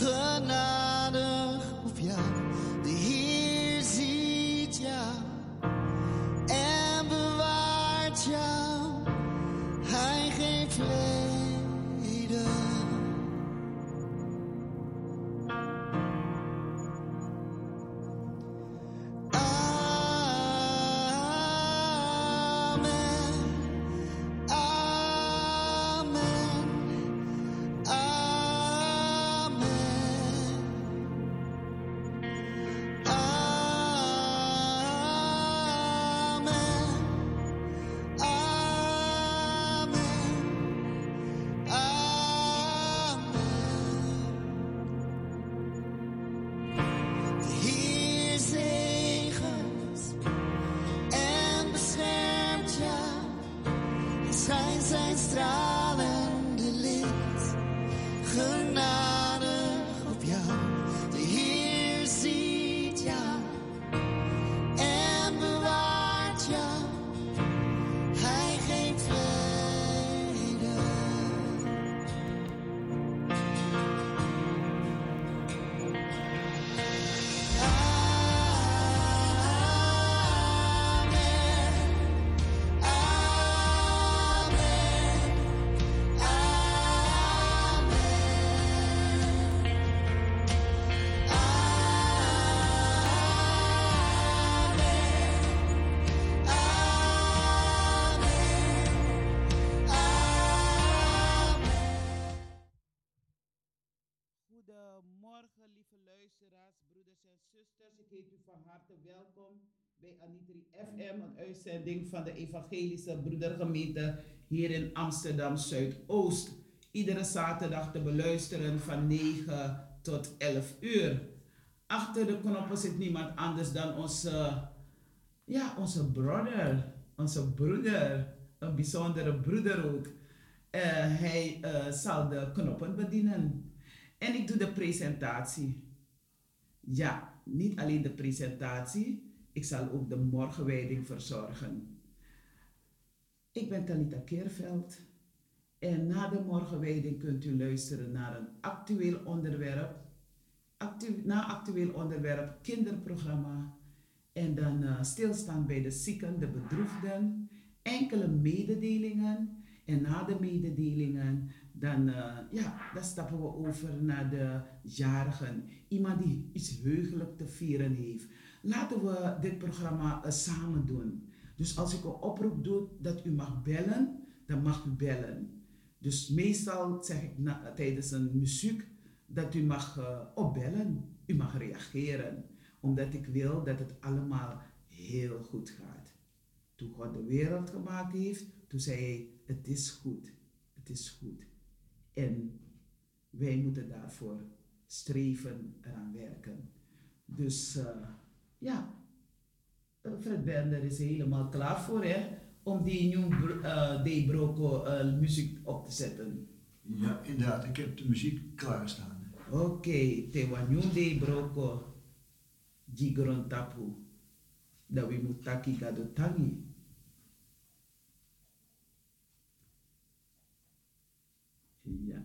bij FM, een uitzending van de Evangelische Broedergemeente hier in Amsterdam Zuidoost. Iedere zaterdag te beluisteren van 9 tot 11 uur. Achter de knoppen zit niemand anders dan onze, ja, onze broeder, onze broeder, een bijzondere broeder ook. Uh, hij uh, zal de knoppen bedienen. En ik doe de presentatie. Ja, niet alleen de presentatie, ik zal ook de morgenwijding verzorgen. Ik ben Talita Keerveld en na de morgenwijding kunt u luisteren naar een actueel onderwerp. Na actueel onderwerp kinderprogramma en dan uh, stilstaan bij de zieken, de bedroefden, enkele mededelingen en na de mededelingen dan, uh, ja, dan stappen we over naar de jarigen. Iemand die iets heugelijk te vieren heeft laten we dit programma uh, samen doen. Dus als ik een oproep doe dat u mag bellen, dan mag u bellen. Dus meestal zeg ik tijdens een muziek dat u mag uh, opbellen. U mag reageren. Omdat ik wil dat het allemaal heel goed gaat. Toen God de wereld gemaakt heeft, toen zei hij, het is goed. Het is goed. En wij moeten daarvoor streven, eraan werken. Dus... Uh, ja, eh, Fred Bender is helemaal klaar voor hè, om die New uh, Day Broco uh, muziek op te zetten. Ja, inderdaad, ik heb de muziek klaarstaan. Oké, okay, Tewa New Day Broco, Gigron Tapu, dat we moeten taki gado tangi. Ja.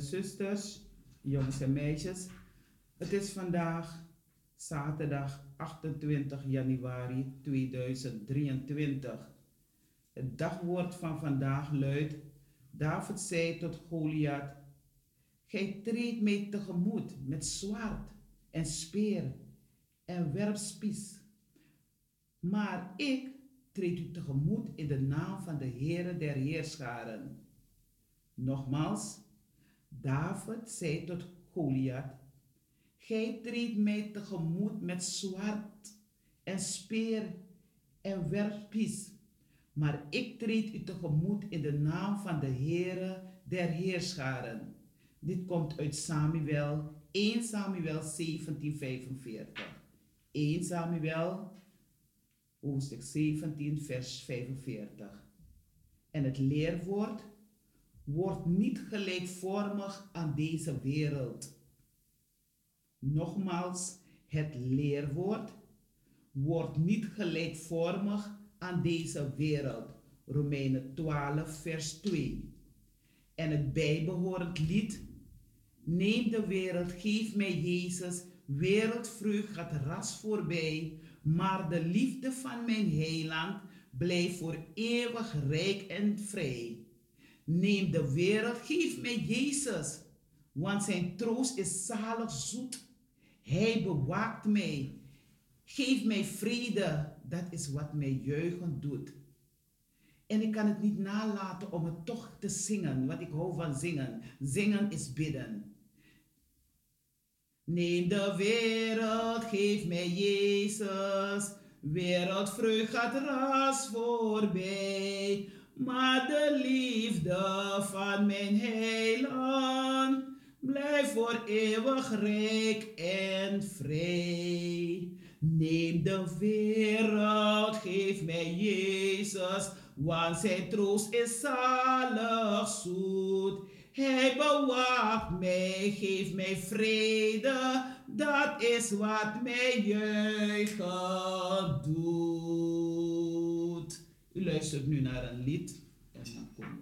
Zusters, jongens en meisjes. Het is vandaag zaterdag 28 januari 2023. Het dagwoord van vandaag luidt: David zei tot Goliath: Gij treedt mij tegemoet met zwaard en speer en werpspies. Maar ik treed u tegemoet in de naam van de Heere der Heerscharen. Nogmaals, David zei tot Goliath, Gij treedt mij tegemoet met zwaard en speer en werpspies. Maar ik treed u tegemoet in de naam van de Heere der Heerscharen. Dit komt uit Samuel 1 Samuel 1745. 1 Samuel hoofdstuk 17 vers 45. En het leerwoord wordt niet gelijkvormig aan deze wereld. Nogmaals, het leerwoord wordt niet gelijkvormig aan deze wereld. Romeinen 12, vers 2. En het bijbehorend lied, neem de wereld, geef mij Jezus, wereldvreugd gaat ras voorbij, maar de liefde van mijn heiland blijft voor eeuwig rijk en vrij. Neem de wereld, geef mij Jezus, want zijn troost is zalig zoet. Hij bewaakt mij. Geef mij vrede, dat is wat mij juichen doet. En ik kan het niet nalaten om het toch te zingen, want ik hou van zingen. Zingen is bidden. Neem de wereld, geef mij Jezus. Wereldvreugd gaat ras voorbij. Maar de liefde van mijn heiland blijft voor eeuwig rijk en vrij. Neem de wereld, geef mij Jezus, want zijn troost is zalig zoet. Hij bewaakt mij, geeft mij vrede, dat is wat mij juichen doet. U luistert nu naar een lied en dan komen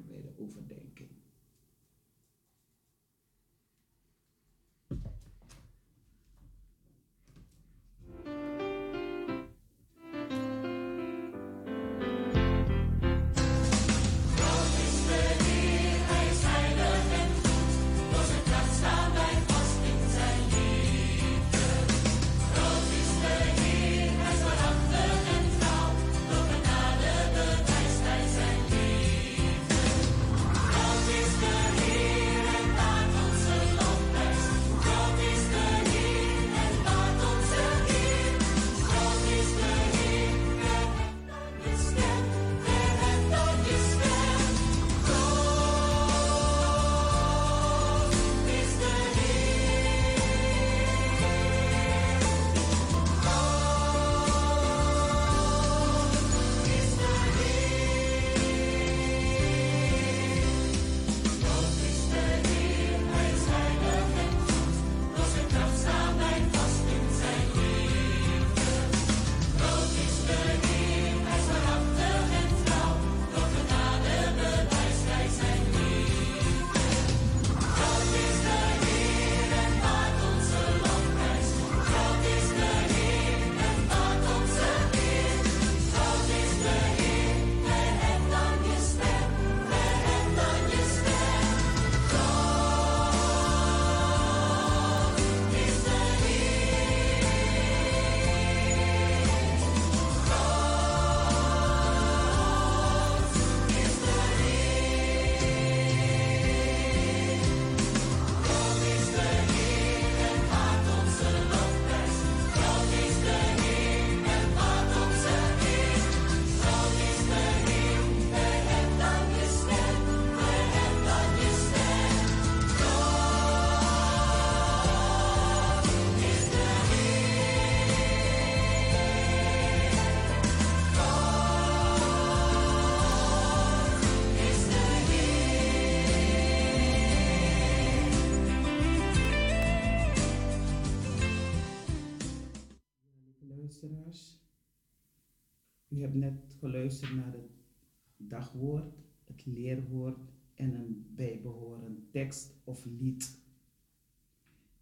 tekst of lied.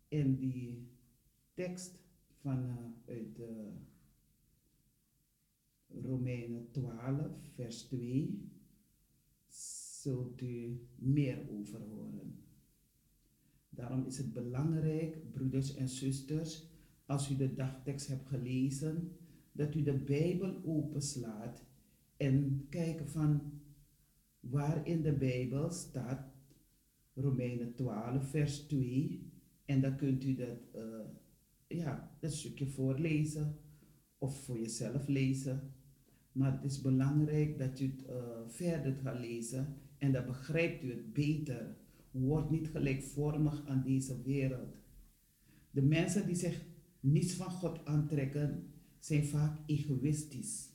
In die tekst van uh, uit uh, Romeinen 12, vers 2, zult u meer over horen. Daarom is het belangrijk, broeders en zusters, als u de dagtekst hebt gelezen, dat u de Bijbel openslaat en kijken van waar in de Bijbel staat Romeinen 12, vers 2. En dan kunt u dat, uh, ja, dat stukje voorlezen of voor jezelf lezen. Maar het is belangrijk dat u het uh, verder gaat lezen en dan begrijpt u het beter. Word niet gelijkvormig aan deze wereld. De mensen die zich niets van God aantrekken, zijn vaak egoïstisch.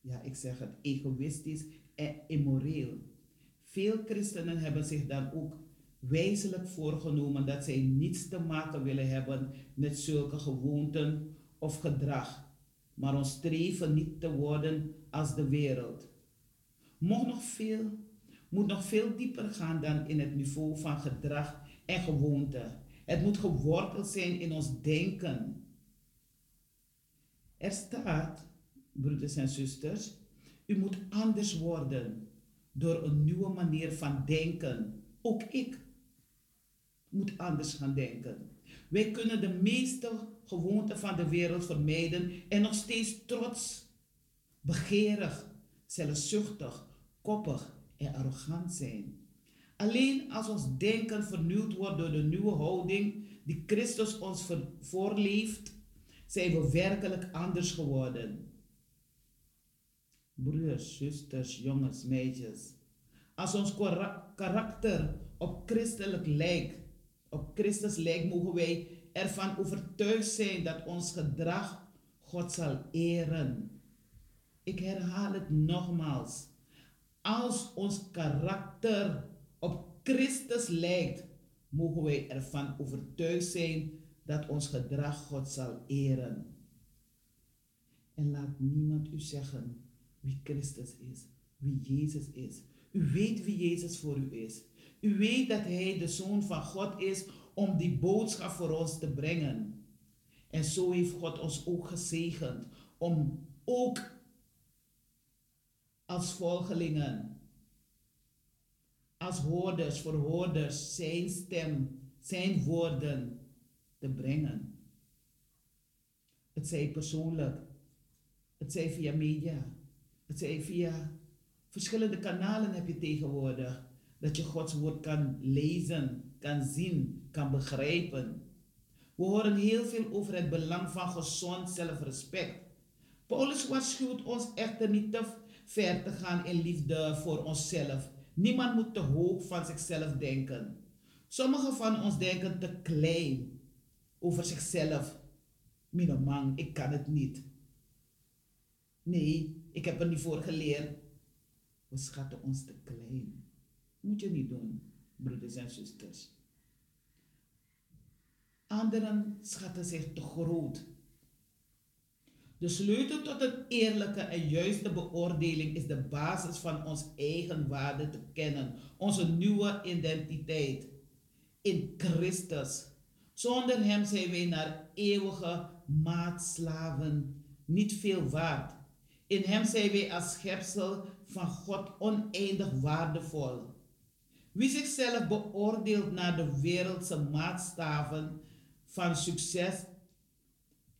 Ja, ik zeg het, egoïstisch en immoreel. Veel christenen hebben zich dan ook wijzelijk voorgenomen dat zij niets te maken willen hebben met zulke gewoonten of gedrag, maar ons streven niet te worden als de wereld. Mocht nog veel, moet nog veel dieper gaan dan in het niveau van gedrag en gewoonte. Het moet geworteld zijn in ons denken. Er staat, broeders en zusters, u moet anders worden door een nieuwe manier van denken. Ook ik moet anders gaan denken. Wij kunnen de meeste gewoonten van de wereld vermijden en nog steeds trots, begeerig, zelfzuchtig, koppig en arrogant zijn. Alleen als ons denken vernieuwd wordt door de nieuwe houding die Christus ons voorleeft, zijn we werkelijk anders geworden. Broers, zusters, jongens, meisjes. Als ons karakter op christelijk lijkt, op Christus lijkt, mogen wij ervan overtuigd zijn dat ons gedrag God zal eren. Ik herhaal het nogmaals. Als ons karakter op Christus lijkt, mogen wij ervan overtuigd zijn dat ons gedrag God zal eren. En laat niemand u zeggen wie Christus is, wie Jezus is. U weet wie Jezus voor u is. U weet dat Hij de Zoon van God is om die boodschap voor ons te brengen. En zo heeft God ons ook gezegend om ook als volgelingen, als hoorders, verhoorders, zijn stem, zijn woorden te brengen. Het zij persoonlijk, het zij via media, het zij via verschillende kanalen heb je tegenwoordig. Dat je Gods woord kan lezen, kan zien, kan begrijpen. We horen heel veel over het belang van gezond zelfrespect. Paulus waarschuwt ons echter niet te ver te gaan in liefde voor onszelf. Niemand moet te hoog van zichzelf denken. Sommigen van ons denken te klein over zichzelf. man, ik kan het niet. Nee, ik heb er niet voor geleerd. We schatten ons te klein. Moet je niet doen, broeders en zusters. Anderen schatten zich te groot. De sleutel tot een eerlijke en juiste beoordeling is de basis van ons eigen waarde te kennen, onze nieuwe identiteit in Christus. Zonder Hem zijn wij naar eeuwige maatslaven niet veel waard. In Hem zijn wij als schepsel van God oneindig waardevol. Wie zichzelf beoordeelt naar de wereldse maatstaven van succes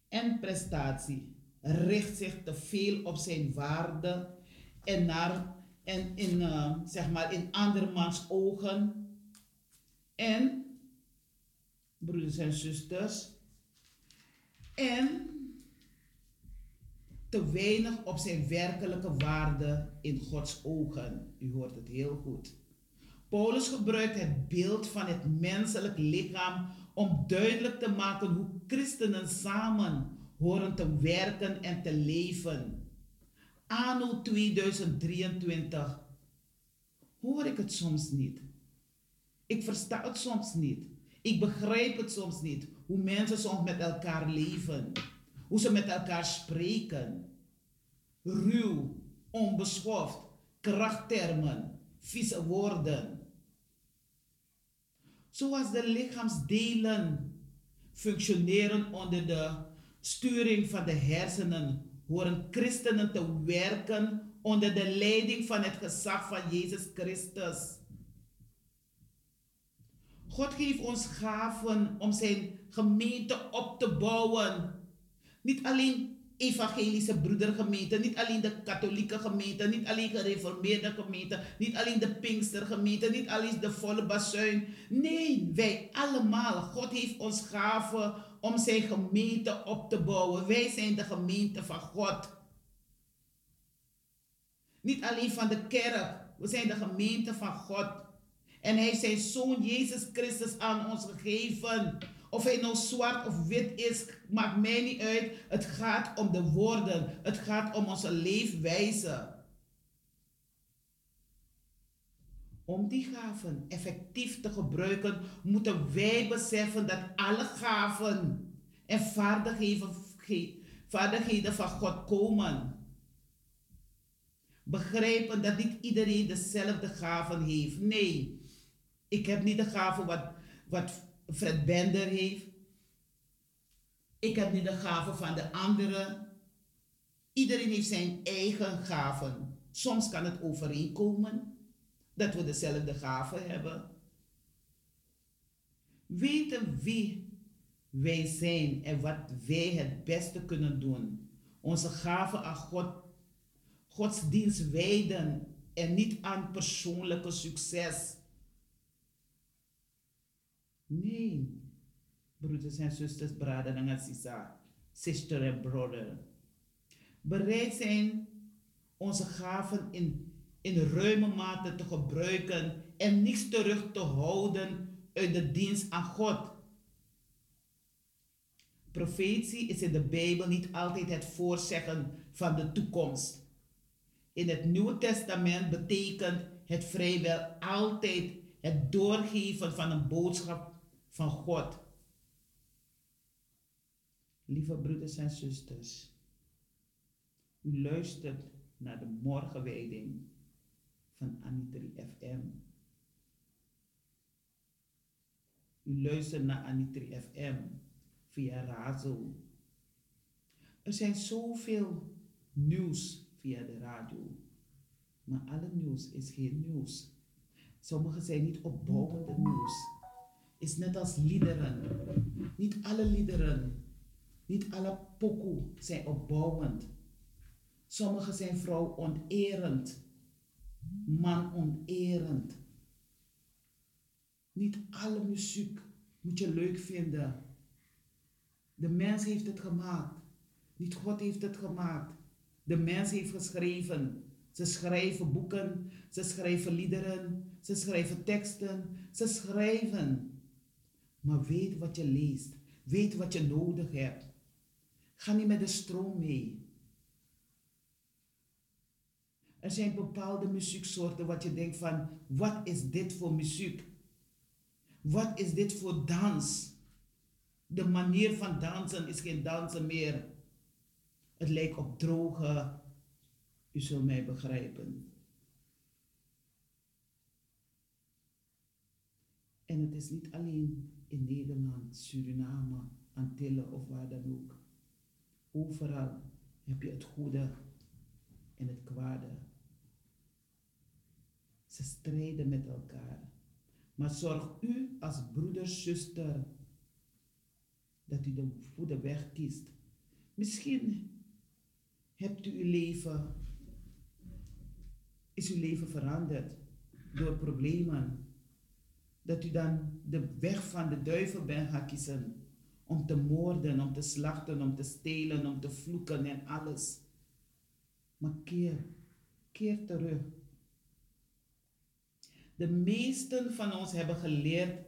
en prestatie, richt zich te veel op zijn waarde en, naar, en in, uh, zeg maar in andermans ogen. En, broeders en zusters, en te weinig op zijn werkelijke waarde in Gods ogen. U hoort het heel goed. Paulus gebruikt het beeld van het menselijk lichaam om duidelijk te maken hoe christenen samen horen te werken en te leven. Anno 2023 hoor ik het soms niet. Ik versta het soms niet. Ik begrijp het soms niet. Hoe mensen soms met elkaar leven. Hoe ze met elkaar spreken. Ruw, onbeschoft, krachttermen, vieze woorden. Zoals de lichaamsdelen functioneren onder de sturing van de hersenen, horen christenen te werken onder de leiding van het gezag van Jezus Christus. God geeft ons gaven om zijn gemeente op te bouwen. Niet alleen evangelische broedergemeente, niet alleen de katholieke gemeente, niet alleen gereformeerde gemeente, niet alleen de Pinkstergemeente, niet alleen de volle bazuin. Nee, wij allemaal. God heeft ons gaven om zijn gemeente op te bouwen. Wij zijn de gemeente van God. Niet alleen van de kerk, we zijn de gemeente van God. En hij heeft zijn zoon Jezus Christus aan ons gegeven of hij nou zwart of wit is, maakt mij niet uit. Het gaat om de woorden. Het gaat om onze leefwijze. Om die gaven effectief te gebruiken, moeten wij beseffen dat alle gaven en vaardigheden, van God komen. Begrijpen dat niet iedereen dezelfde gaven heeft. Nee, ik heb niet de gaven wat, wat Fred Bender heeft. Ik heb niet de gaven van de anderen. Iedereen heeft zijn eigen gaven. Soms kan het overeenkomen dat we dezelfde gaven hebben. Weten wie wij zijn en wat wij het beste kunnen doen. Onze gaven aan God, Gods dienst wijden en niet aan persoonlijke succes. Nee. Broeders en zusters, brother en sisa, sister en brother. Bereid zijn onze gaven in, in ruime mate te gebruiken en niets terug te houden uit de dienst aan God. Profetie is in de Bijbel niet altijd het voorzeggen van de toekomst. In het Nieuwe Testament betekent het vrijwel altijd het doorgeven van een boodschap van God. Lieve broeders en zusters, u luistert naar de morgenwijding van Anitri FM. U luistert naar Anitri FM via Razo. Er zijn zoveel nieuws via de radio, maar alle nieuws is geen nieuws. Sommige zijn niet opbouwende nieuws is net als liederen. Niet alle liederen, niet alle pokoe zijn opbouwend. Sommige zijn vrouw onterend, man onterend. Niet alle muziek moet je leuk vinden. De mens heeft het gemaakt. Niet God heeft het gemaakt. De mens heeft geschreven. Ze schrijven boeken, ze schrijven liederen, ze schrijven teksten, ze schrijven. Maar weet wat je leest. Weet wat je nodig hebt. Ga niet met de stroom mee. Er zijn bepaalde muzieksoorten wat je denkt van, wat is dit voor muziek? Wat is dit voor dans? De manier van dansen is geen dansen meer. Het lijkt op droge. U zult mij begrijpen. En het is niet alleen in Nederland, Suriname, Antillen of waar dan ook. Overal heb je het goede en het kwade. Ze strijden met elkaar. Maar zorg u als broeder, zuster, dat u de goede weg kiest. Misschien hebt u uw leven, is uw leven veranderd door problemen dat u dan de weg van de duivel bent gaan kiezen. Om te moorden, om te slachten, om te stelen, om te vloeken en alles. Maar keer, keer terug. De meesten van ons hebben geleerd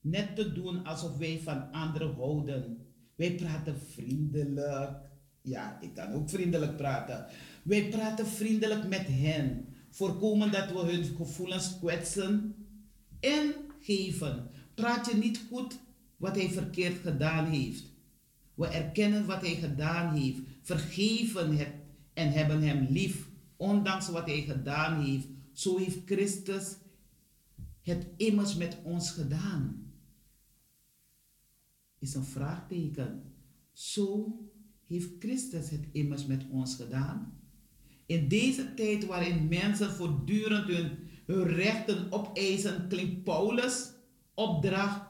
net te doen alsof wij van anderen houden. Wij praten vriendelijk. Ja, ik kan ook vriendelijk praten. Wij praten vriendelijk met hen. Voorkomen dat we hun gevoelens kwetsen en geven. Praat je niet goed wat hij verkeerd gedaan heeft. We erkennen wat hij gedaan heeft, vergeven het en hebben hem lief, ondanks wat hij gedaan heeft, Zo heeft Christus het immers met ons gedaan. Is een vraagteken. Zo heeft Christus het immers met ons gedaan. In deze tijd waarin mensen voortdurend hun, hun rechten opeisen, klinkt Paulus' opdracht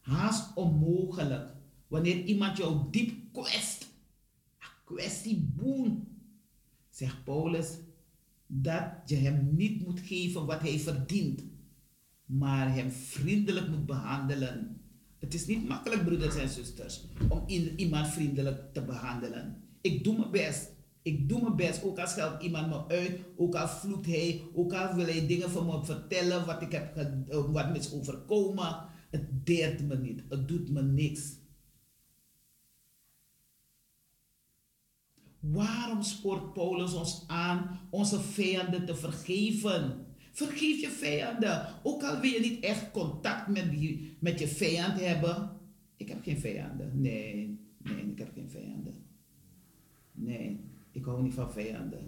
haast onmogelijk. Wanneer iemand jou diep kwest, kwestie boen, zegt Paulus dat je hem niet moet geven wat hij verdient, maar hem vriendelijk moet behandelen. Het is niet makkelijk, broeders en zusters, om iemand vriendelijk te behandelen. Ik doe mijn best. Ik doe mijn best, ook al scheldt iemand me uit, ook al vloekt hij, ook al wil hij dingen van me vertellen, wat, ik heb, wat me is overkomen. Het deert me niet, het doet me niks. Waarom spoort Paulus ons aan onze vijanden te vergeven? Vergeef je vijanden. Ook al wil je niet echt contact met, die, met je vijand hebben. Ik heb geen vijanden. Nee, nee, ik heb geen vijanden. Nee, ik hou niet van vijanden.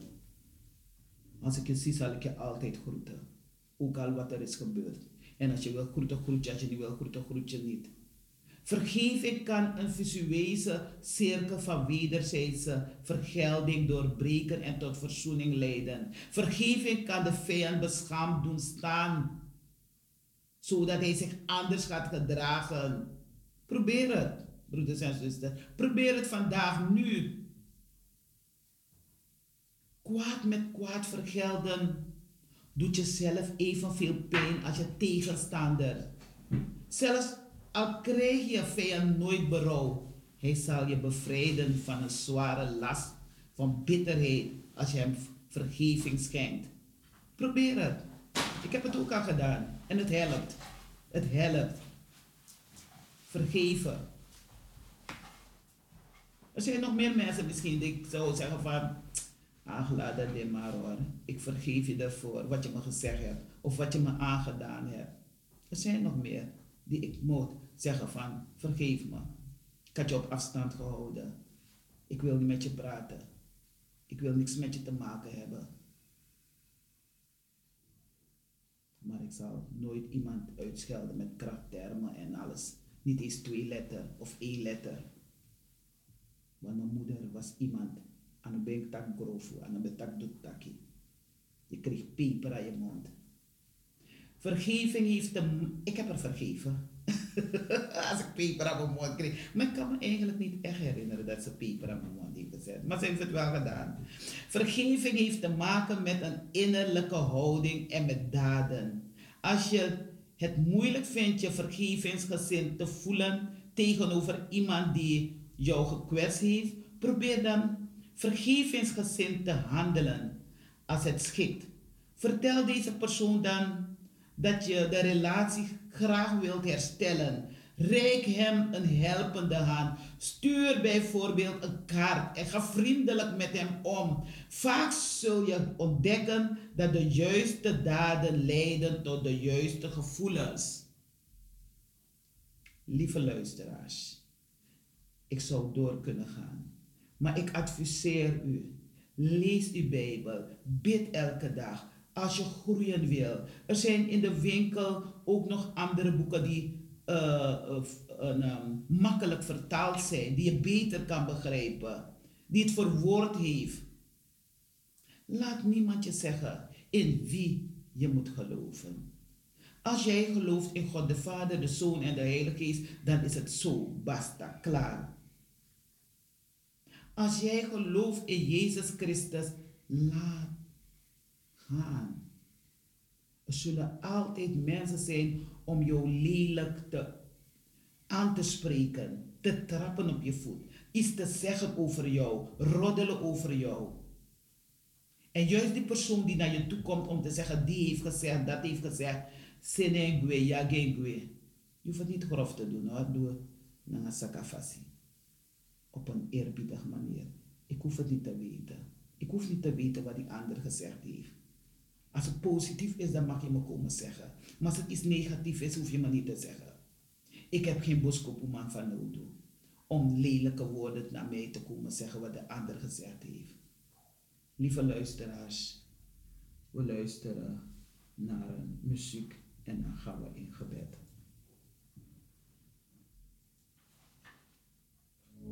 Als ik je zie, zal ik je altijd groeten. Ook al wat er is gebeurd. En als je wil groeten, groet je. Als je niet wil groeten, groet je niet. Vergeving kan een visueuze cirkel van wederzijdse vergelding doorbreken en tot verzoening leiden. Vergeving kan de vijand beschaamd doen staan, zodat hij zich anders gaat gedragen. Probeer het, broeders en zusters. Probeer het vandaag, nu. Kwaad met kwaad vergelden doet jezelf evenveel pijn als je tegenstander. Zelfs al krijg je vijand nooit berouw, hij zal je bevrijden van een zware last van bitterheid als je hem vergeving schenkt. Probeer het. Ik heb het ook al gedaan en het helpt. Het helpt. Vergeven. Er zijn nog meer mensen misschien die ik zou zeggen van, dat dit maar hoor. Ik vergeef je daarvoor wat je me gezegd hebt of wat je me aangedaan hebt. Er zijn nog meer die ik moet zeggen van vergeef me. Ik had je op afstand gehouden. Ik wil niet met je praten. Ik wil niks met je te maken hebben. Maar ik zal nooit iemand uitschelden met krachttermen en alles. Niet eens twee letter of één letter. Want mijn moeder was iemand aan een benktak grofu, aan betak taki. Je kreeg peper aan je mond. Vergeving heeft de... Ik heb er vergeven. Als ik peper aan mijn mond kreeg. Maar ik kan me eigenlijk niet echt herinneren dat ze peper aan mijn mond heeft gezet. Maar ze heeft het wel gedaan. Vergeving heeft te maken met een innerlijke houding en met daden. Als je het moeilijk vindt je vergevingsgezind te voelen tegenover iemand die jou gekwetst heeft, probeer dan vergevingsgezind te handelen als het schikt. Vertel deze persoon dan dat je de relatie graag wilt herstellen. Reik hem een helpende hand. Stuur bijvoorbeeld een kaart en ga vriendelijk met hem om. Vaak zul je ontdekken dat de juiste daden leiden tot de juiste gevoelens. Lieve luisteraars, ik zou door kunnen gaan, maar ik adviseer u: lees uw Bijbel, bid elke dag, als je groeien wil. Er zijn in de winkel ook nog andere boeken die uh, uh, makkelijk vertaald zijn, die je beter kan begrijpen, die het verwoord heeft. Laat niemand je zeggen in wie je moet geloven. Als jij gelooft in God de Vader, de Zoon en de Heilige Geest, dan is het zo, basta, klaar. Als jij gelooft in Jezus Christus, laat gaan. Er zullen altijd mensen zijn om jou lelijk te, aan te spreken, te trappen op je voet, iets te zeggen over jou, roddelen over jou. En juist die persoon die naar je toe komt om te zeggen, die heeft gezegd, dat heeft gezegd, senengwe, ja gengwe. Je hoeft het niet grof te doen hoor, doe naar sakafasi. Op een eerbiedige manier. Ik hoef het niet te weten. Ik hoef niet te weten wat die ander gezegd heeft. Als het positief is, dan mag je me komen zeggen. Maar als het iets negatief is, hoef je me niet te zeggen. Ik heb geen boskopoeman van nodig om lelijke woorden naar mij te komen zeggen wat de ander gezegd heeft. Lieve luisteraars, we luisteren naar muziek en dan gaan we in gebed.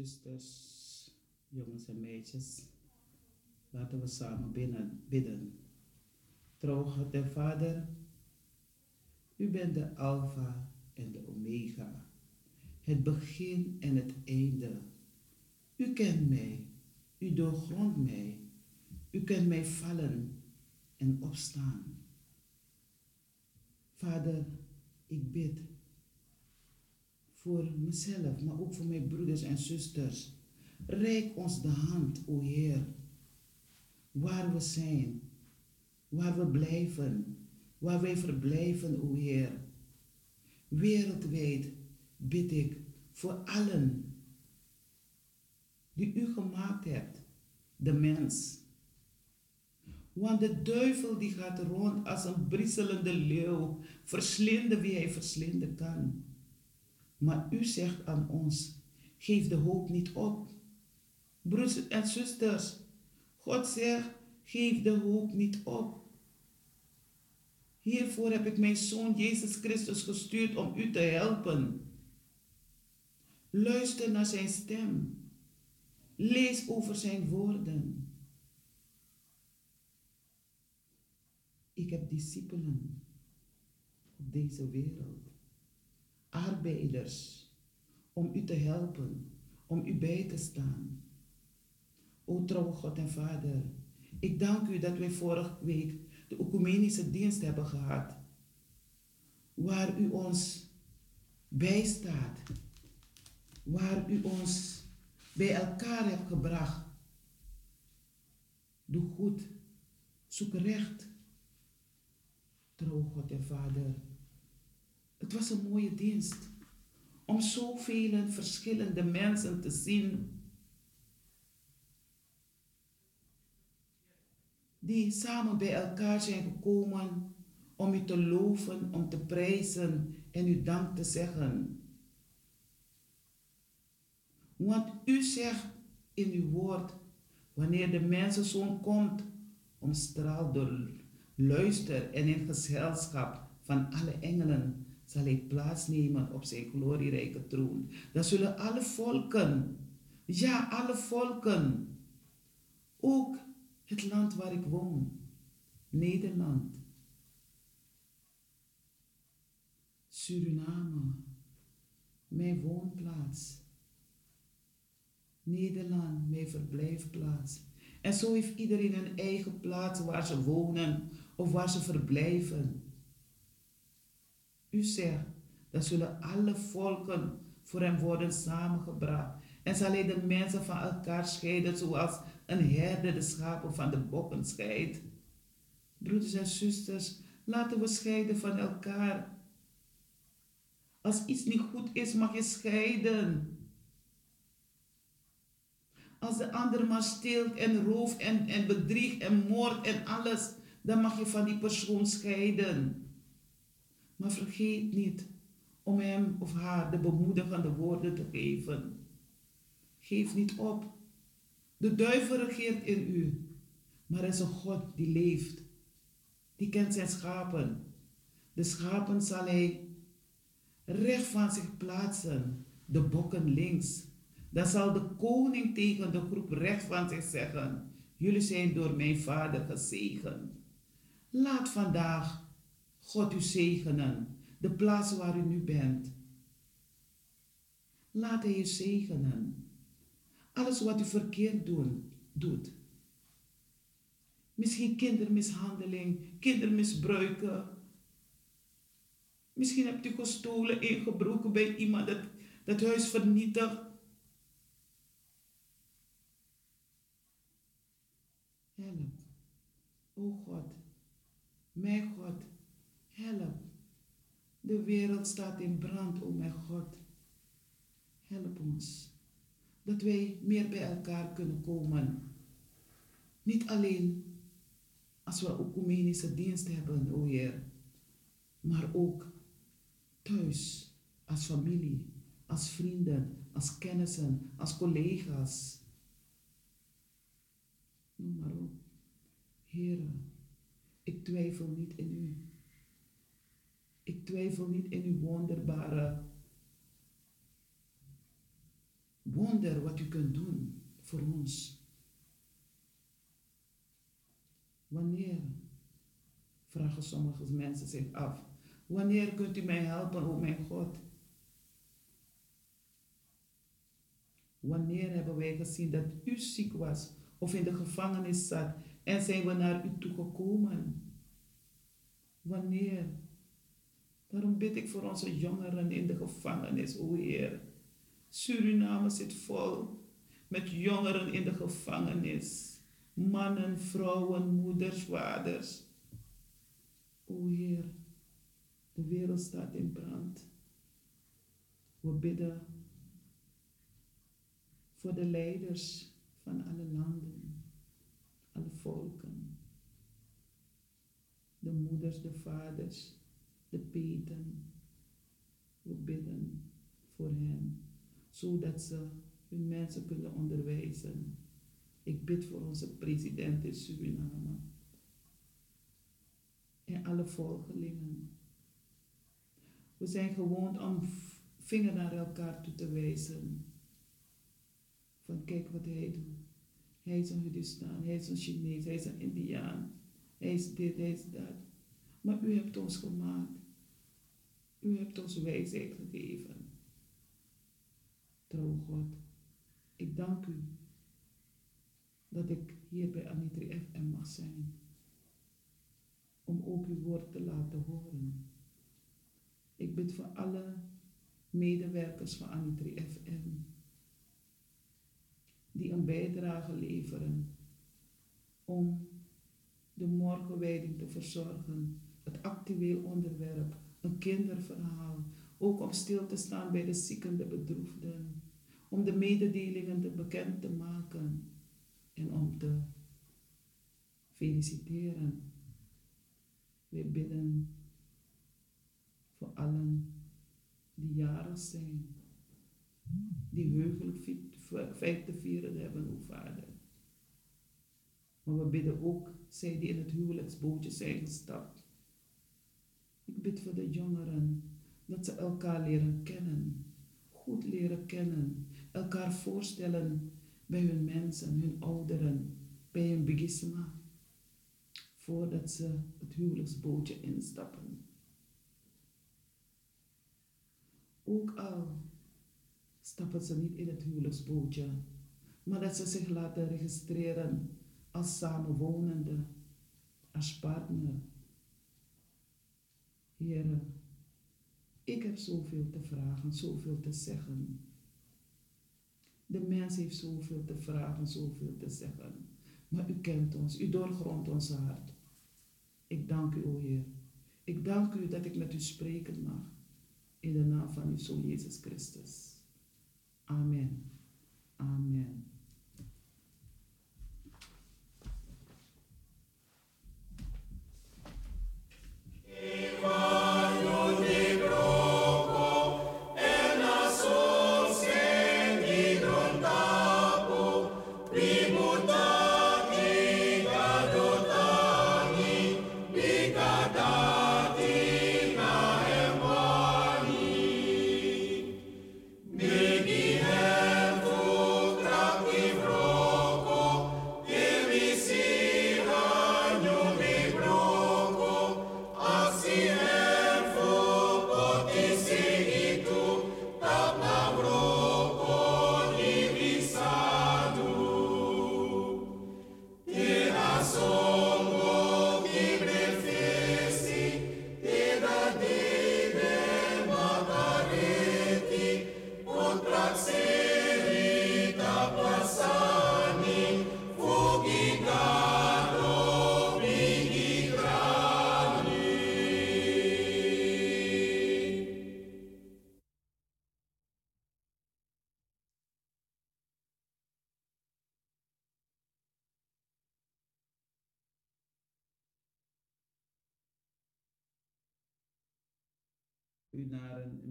zusters, jongens en meisjes, laten we samen bidden. Trouw God en Vader, u bent de Alpha en de Omega, het begin en het einde. U kent mij, u doorgrondt mij, u kent mij vallen en opstaan. Vader, ik bid voor mezelf, maar ook voor mijn broeders en zusters. Reik ons de hand, o Heer, waar we zijn, waar we blijven, waar wij verblijven, o Heer. Wereldwijd bid ik voor allen die u gemaakt hebt, de mens. Want de duivel die gaat rond als een brisselende leeuw, verslinden wie hij verslinden kan. Maar u zegt aan ons, geef de hoop niet op. Broers en zusters, God zegt, geef de hoop niet op. Hiervoor heb ik mijn zoon Jezus Christus gestuurd om u te helpen. Luister naar zijn stem. Lees over zijn woorden. Ik heb discipelen op deze wereld arbeiders om u te helpen, om u bij te staan. O trouwe God en Vader, ik dank u dat wij vorige week de ecumenische dienst hebben gehad, waar u ons bijstaat, waar u ons bij elkaar hebt gebracht. Doe goed, zoek recht, trouw God en Vader. Het was een mooie dienst om zoveel verschillende mensen te zien die samen bij elkaar zijn gekomen om u te loven, om te prijzen en u dank te zeggen. Want u zegt in uw woord, wanneer de mensenzoon komt, omstraald door luister en in gezelschap van alle engelen, zal hij plaatsnemen op zijn glorierijke troon. Dan zullen alle volken, ja, alle volken, ook het land waar ik woon, Nederland, Suriname, mijn woonplaats, Nederland, mijn verblijfplaats. En zo heeft iedereen een eigen plaats waar ze wonen of waar ze verblijven. U zegt, dan zullen alle volken voor hem worden samengebracht. En zal hij de mensen van elkaar scheiden, zoals een herder de schapen van de bokken scheidt. Broeders en zusters, laten we scheiden van elkaar. Als iets niet goed is, mag je scheiden. Als de ander maar steelt en rooft en, en bedriegt en moordt en alles, dan mag je van die persoon scheiden. Maar vergeet niet om hem of haar de bemoedigende woorden te geven. Geef niet op. De duivel regeert in u, maar er is een God die leeft. Die kent zijn schapen. De schapen zal hij recht van zich plaatsen, de bokken links. Dan zal de koning tegen de groep recht van zich zeggen: Jullie zijn door mijn vader gezegend. Laat vandaag God u zegenen, de plaats waar u nu bent. Laat hij je zegenen. Alles wat u verkeerd doen, doet. Misschien kindermishandeling, kindermisbruiken. Misschien hebt u gestolen, ingebroken bij iemand dat, dat huis vernietigd. Help. O God, mijn God, help. De wereld staat in brand, o mijn God. Help ons. Dat wij meer bij elkaar kunnen komen. Niet alleen als we ecumenische dienst hebben, o Heer, maar ook thuis, als familie, als vrienden, als kennissen, als collega's. Noem maar op. Heer, ik twijfel niet in u. Ik twijfel niet in uw wonderbare wonder wat u kunt doen voor ons. Wanneer, vragen sommige mensen zich af, wanneer kunt u mij helpen, o mijn God? Wanneer hebben wij gezien dat u ziek was of in de gevangenis zat en zijn we naar u toegekomen? Wanneer? Daarom bid ik voor onze jongeren in de gevangenis, o Heer. Suriname zit vol met jongeren in de gevangenis. Mannen, vrouwen, moeders, vaders. O Heer, de wereld staat in brand. We bidden voor de leiders van alle landen, alle volken. De moeders, de vaders, de peten. We bidden voor hen, zodat ze hun mensen kunnen onderwijzen. Ik bid voor onze president in Suriname en alle volgelingen. We zijn gewoon om vinger naar elkaar toe te wijzen. Van kijk wat hij doet. Hij is een Hindustan, hij is een Chinees, hij is een Indiaan. Hij is dit, hij is dat. Maar u hebt ons gemaakt. U hebt ons wijsheid gegeven. Trouw God, ik dank u dat ik hier bij Anitri FM mag zijn. Om ook uw woord te laten horen. Ik bid voor alle medewerkers van Anitri FM. Die een bijdrage leveren om de morgenwijding te verzorgen. Het actueel onderwerp, een kinderverhaal. Ook om stil te staan bij de zieken, de bedroefden. Om de mededelingen te bekend te maken en om te feliciteren. We bidden voor allen die jarig zijn, die heugelijk te vieren hebben, o Vader. Maar we bidden ook, zij die in het huwelijksbootje zijn gestapt. Ik bid voor de jongeren, dat ze elkaar leren kennen, goed leren kennen, elkaar voorstellen bij hun mensen, hun ouderen, bij hun bigisma, voordat ze het huwelijksbootje instappen. Ook al stappen ze niet in het huwelijksbootje, maar dat ze zich laten registreren als samenwonende, als partner. Heren, ik heb zoveel te vragen, zoveel te zeggen. De mens heeft zoveel te vragen, zoveel te zeggen. Maar u kent ons, u doorgrondt ons hart. Ik dank u, o Heer. Ik dank u dat ik met u spreken mag. In de naam van uw Zoon Jezus Christus. Amen. Amen. U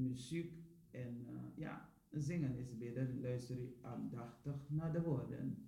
muziek en uh, ja, zingen is bidden. Luister u aandachtig naar de woorden.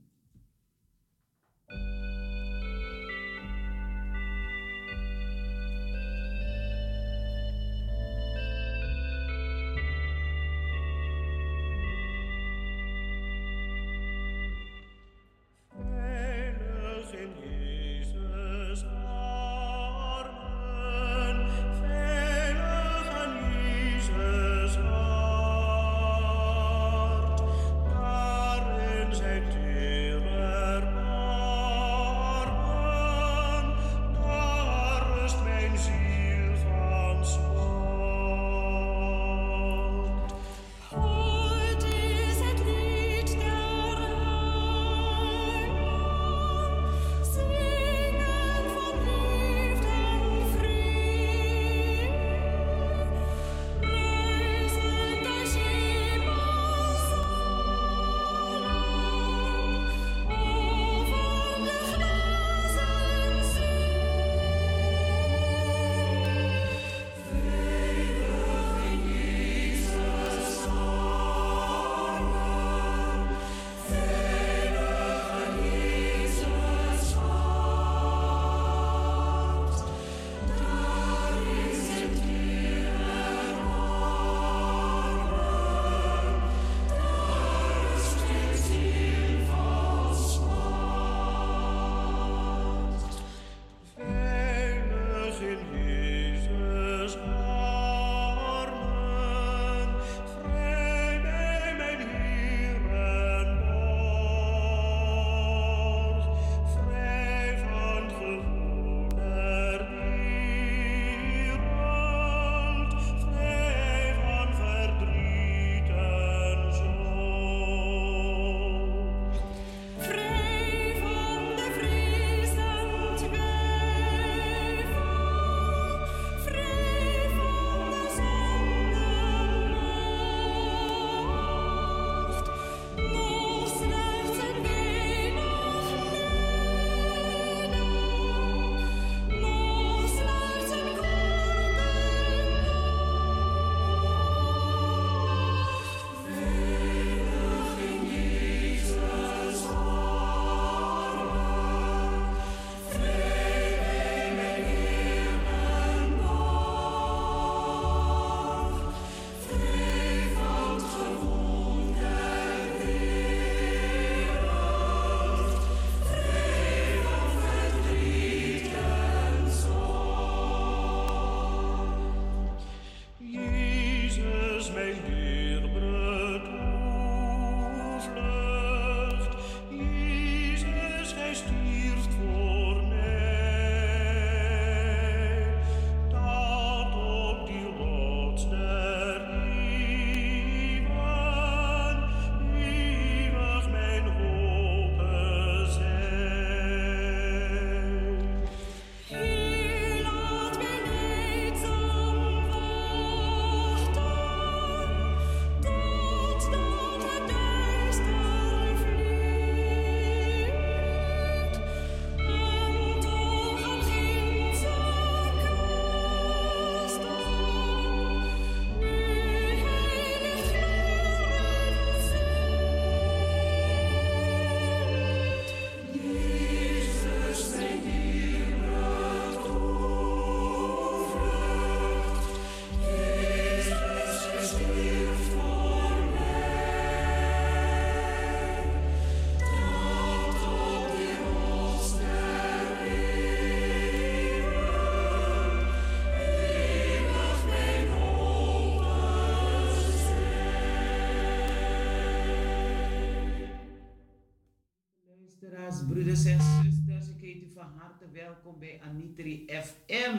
FM.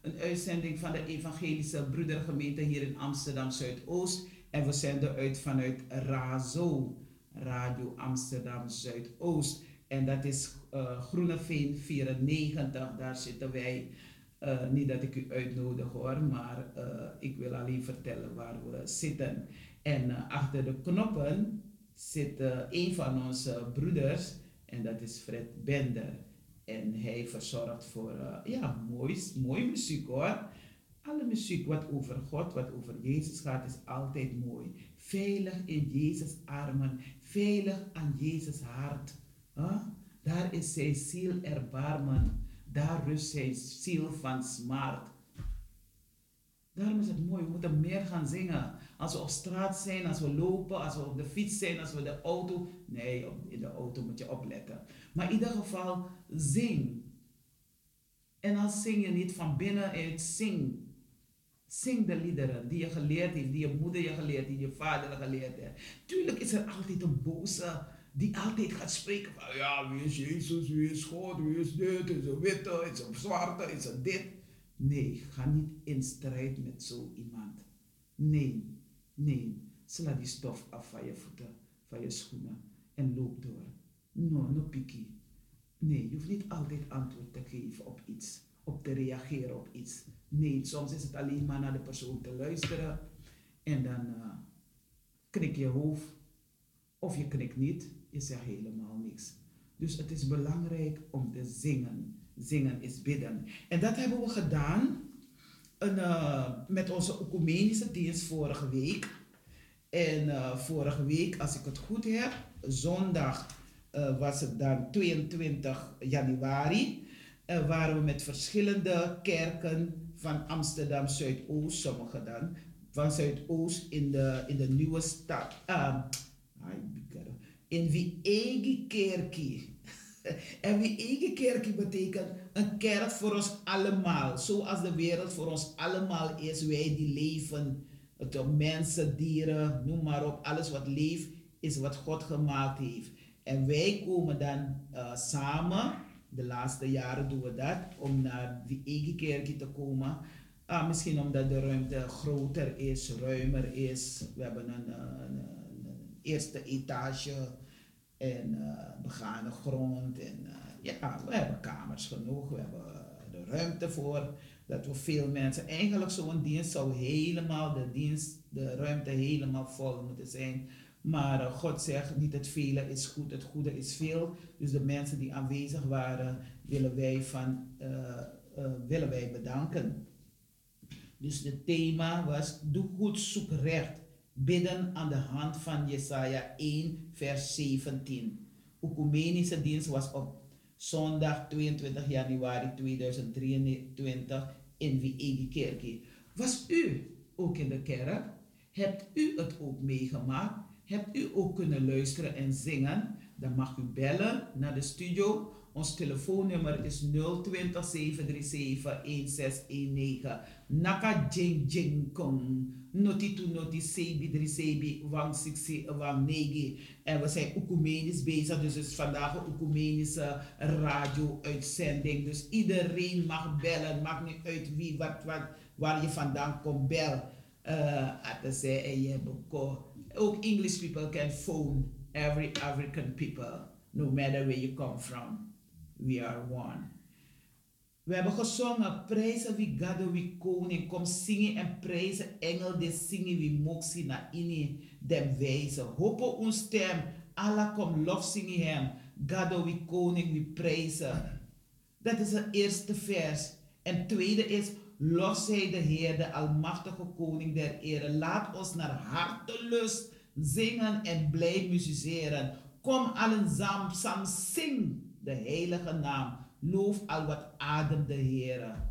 Een uitzending van de Evangelische Broedergemeente hier in Amsterdam Zuidoost. En we zenden uit vanuit RAZO, Radio Amsterdam Zuidoost. En dat is uh, Groeneveen 94, daar zitten wij. Uh, niet dat ik u uitnodig hoor, maar uh, ik wil alleen vertellen waar we zitten. En achter de knoppen zit een van onze broeders en dat is Fred Bender. En hij verzorgt voor, uh, ja, mooi, mooi muziek hoor. Alle muziek wat over God, wat over Jezus gaat, is altijd mooi. Veilig in Jezus' armen, veilig aan Jezus' hart. Huh? Daar is zijn ziel erbarmen. Daar rust zijn ziel van smart. Daarom is het mooi, we moeten meer gaan zingen. Als we op straat zijn, als we lopen, als we op de fiets zijn, als we de auto. Nee, in de auto moet je opletten. Maar in ieder geval, zing. En als zing je niet van binnenuit, zing. Zing de liederen die je geleerd heeft, die je moeder je geleerd, die je vader geleerd heeft. Tuurlijk is er altijd een boze die altijd gaat spreken van ja, wie is Jezus, wie is God, wie is dit, is een witte, is een zwarte, is een dit. Nee, ga niet in strijd met zo iemand. Nee, nee. Sla die stof af van je voeten, van je schoenen en loop door. No, no piki. Nee, je hoeft niet altijd antwoord te geven op iets, op te reageren op iets. Nee, soms is het alleen maar naar de persoon te luisteren en dan uh, knik je hoofd of je knikt niet, je zegt helemaal niks. Dus het is belangrijk om te zingen. Zingen is bidden. En dat hebben we gedaan uh, met onze ecumenische dienst vorige week. En uh, vorige week, als ik het goed heb, zondag uh, was het dan 22 januari. waren we met verschillende kerken van Amsterdam Zuidoost, sommige dan, van Zuidoost in de, in de nieuwe stad. in Wiegi Kerkie. En Wiegi Kerkie betekent een kerk voor ons allemaal. Zoals de wereld voor ons allemaal is, wij die leven. Het mensen, dieren, noem maar op. Alles wat leeft is wat God gemaakt heeft. En wij komen dan uh, samen, de laatste jaren doen we dat, om naar die eigen kerkje te komen. Uh, misschien omdat de ruimte groter is, ruimer is. We hebben een, een, een eerste etage en uh, begane grond. En ja, we hebben kamers genoeg, we hebben de ruimte voor. Dat we veel mensen, eigenlijk zo'n dienst zou helemaal, de dienst, de ruimte helemaal vol moeten zijn. Maar uh, God zegt, niet het vele is goed, het goede is veel. Dus de mensen die aanwezig waren, willen wij, van, uh, uh, willen wij bedanken. Dus het thema was, doe goed, zoek recht. Bidden aan de hand van Jesaja 1, vers 17. Oecumenische dienst was op zondag 22 januari 2023 in Wiegi Kerkie. Was u ook in de kerk? Hebt u het ook meegemaakt? Hebt u ook kunnen luisteren en zingen? Dan mag u bellen naar de studio. Ons telefoonnummer is 020 737 1619. Naka jing jing kong. Noti to noti sebi dri sebi wang siksi wang negi. En we zijn ecumenisch bezig. Dus het is vandaag een ecumenische radio-uitzending. Dus iedereen mag bellen. Maakt niet uit wie, wat, wat, waar je vandaan komt. Bel. Uh, ook English people can phone every African people, no matter where you come from. We are one. We hebben gezongen, prijzen wie gado wie koning, kom zingen en prijzen engel de zingen wie moxie na ini dem wijze. Hopen ons stem, Allah kom lof zingen hem, gado wie koning wie prijzen. Dat is het eerste vers. En tweede is, los zij de Heer, de almachtige koning der ere. Laat ons naar hartelust zingen en blij musiceren. Kom allen samen, sam zing de heilige naam. Loof al wat adem de Heer.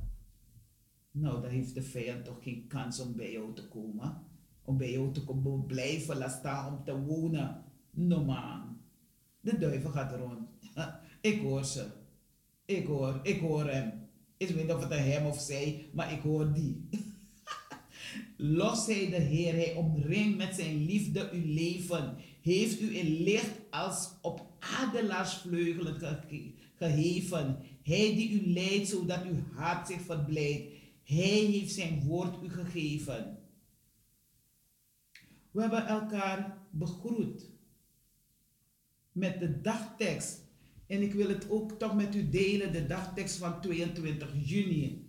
Nou, dan heeft de vijand toch geen kans om bij jou te komen. Om bij jou te komen blijven, laat staan om te wonen. No man. De duivel gaat rond. Ik hoor ze. Ik hoor, ik hoor hem. Ik weet niet of het een hem of zij, maar ik hoor die. Los hij de Heer, hij omringt met zijn liefde uw leven. heeft u in licht als op adelaarsvleugelen ge- geheven. Hij die u leidt zodat uw hart zich verblijdt. Hij heeft zijn woord u gegeven. We hebben elkaar begroet met de dagtekst. En ik wil het ook toch met u delen, de dagtekst van 22 juni.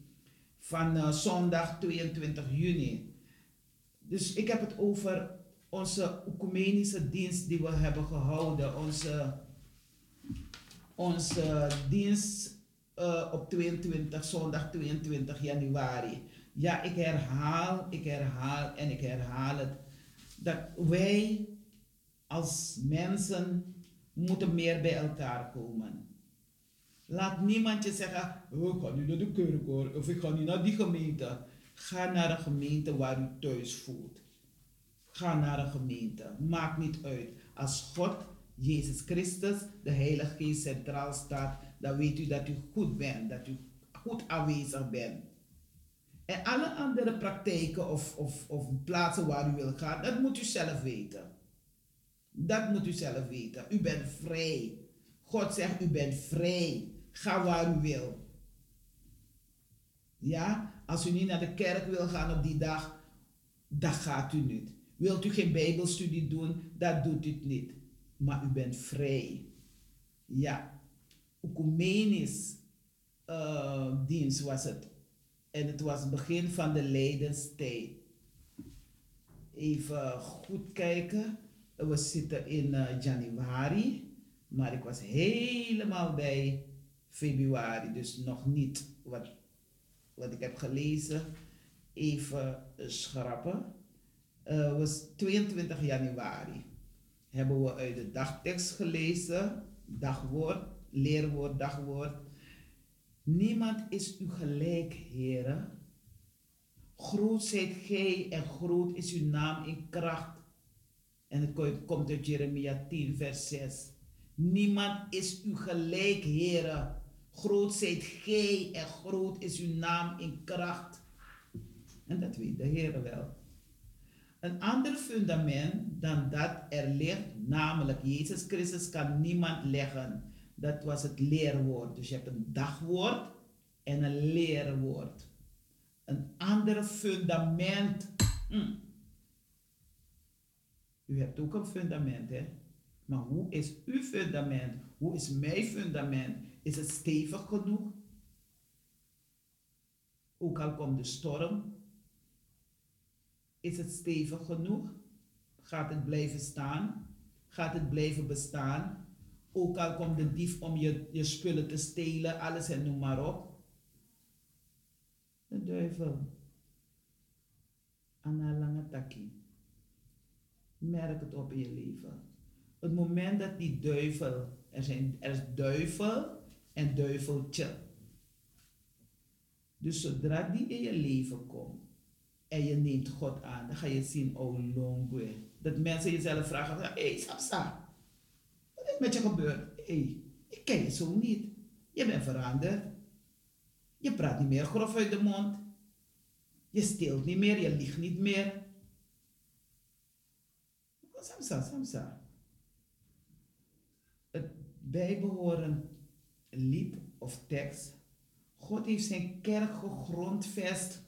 Van eh, zondag 22 juni. Dus ik heb het over onze ecumenische dienst die we hebben gehouden. Onze, onze dienst eh, op 22, zondag 22 januari. Ja, ik herhaal, ik herhaal en ik herhaal het. Dat wij als mensen moeten meer bij elkaar komen. Laat niemand je zeggen, oh, ik ga niet naar de kerk of ik ga niet naar die gemeente. Ga naar een gemeente waar u thuis voelt. Ga naar een gemeente. Maakt niet uit. Als God, Jezus Christus, de Heilige Geest centraal staat, dan weet u dat u goed bent, dat u goed aanwezig bent. En alle andere praktijken of, of, of plaatsen waar u wil gaan, dat moet u zelf weten. Dat moet u zelf weten. U bent vrij. God zegt, u bent vrij. Ga waar u wil. Ja, als u niet naar de kerk wil gaan op die dag, dat gaat u niet. Wilt u geen bijbelstudie doen, dat doet u niet. Maar u bent vrij. Ja, ecumenisch uh, dienst was het. En het was het begin van de lijdenstijd. Even goed kijken. We zitten in uh, januari, maar ik was helemaal bij februari, dus nog niet wat, wat ik heb gelezen. Even schrappen. Uh, was 22 januari hebben we uit de dagtekst gelezen, dagwoord, leerwoord, dagwoord. Niemand is u gelijk, heren. Groot zijt gij en groot is uw naam in kracht. En het komt uit Jeremia 10, vers 6. Niemand is u gelijk, heren. Groot zijt gij en groot is uw naam in kracht. En dat weet de Heer wel. Een ander fundament dan dat er ligt, namelijk Jezus Christus, kan niemand leggen. Dat was het leerwoord. Dus je hebt een dagwoord en een leerwoord. Een ander fundament. Hm. U hebt ook een fundament, hè? Maar hoe is uw fundament? Hoe is mijn fundament? Is het stevig genoeg? Ook al komt de storm, is het stevig genoeg? Gaat het blijven staan? Gaat het blijven bestaan? Ook al komt de dief om je, je spullen te stelen, alles en noem maar op. De duivel. Anna lange takkie. Merk het op in je leven. Het moment dat die duivel, er, zijn, er is duivel en duiveltje. Dus zodra die in je leven komt, en je neemt God aan, dan ga je zien, oh longwe. Dat mensen jezelf vragen, hé hey, wat is met je gebeurd? Hé, hey, ik ken je zo niet. Je bent veranderd. Je praat niet meer grof uit de mond. Je steelt niet meer, je liegt niet meer. Samsa, Samsa. Het bijbehoren lied of tekst. God heeft zijn kerk gegrondvest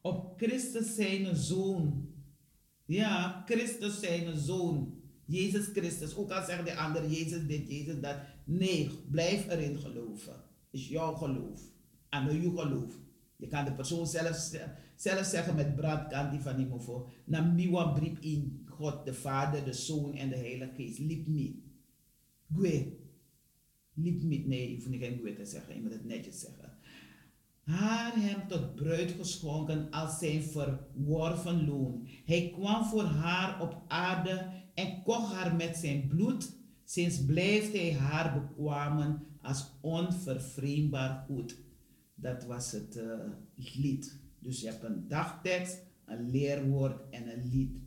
op Christus zijn zoon. Ja, Christus zijn zoon. Jezus Christus. Ook al zegt de ander Jezus dit, Jezus dat. Nee, blijf erin geloven. Is jouw geloof. En uw geloof. Je kan de persoon zelf, zelf zeggen met brandkant die van voor. Na miwa briep in God de Vader, de Zoon en de Heilige Geest. Liep me. Gwe. Liep me. Nee, hoeft niet geen gwe te zeggen. Je moet het netjes zeggen haar hem tot bruid geschonken als zijn verworven loon. Hij kwam voor haar op aarde en kocht haar met zijn bloed. Sinds blijft hij haar bekwamen als onvervreemdbaar goed. Dat was het uh, lied. Dus je hebt een dagtekst, een leerwoord en een lied.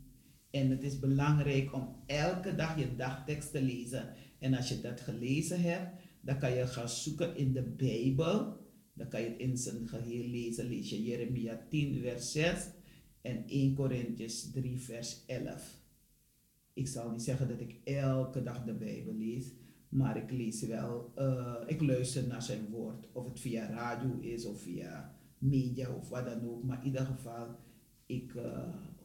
En het is belangrijk om elke dag je dagtekst te lezen. En als je dat gelezen hebt, dan kan je gaan zoeken in de Bijbel dan kan je het in zijn geheel lezen. Lees je Jeremia 10, vers 6 en 1 Corinthians 3, vers 11. Ik zal niet zeggen dat ik elke dag de Bijbel lees, maar ik lees wel, uh, ik luister naar zijn woord. Of het via radio is of via media of wat dan ook. Maar in ieder geval, ik uh,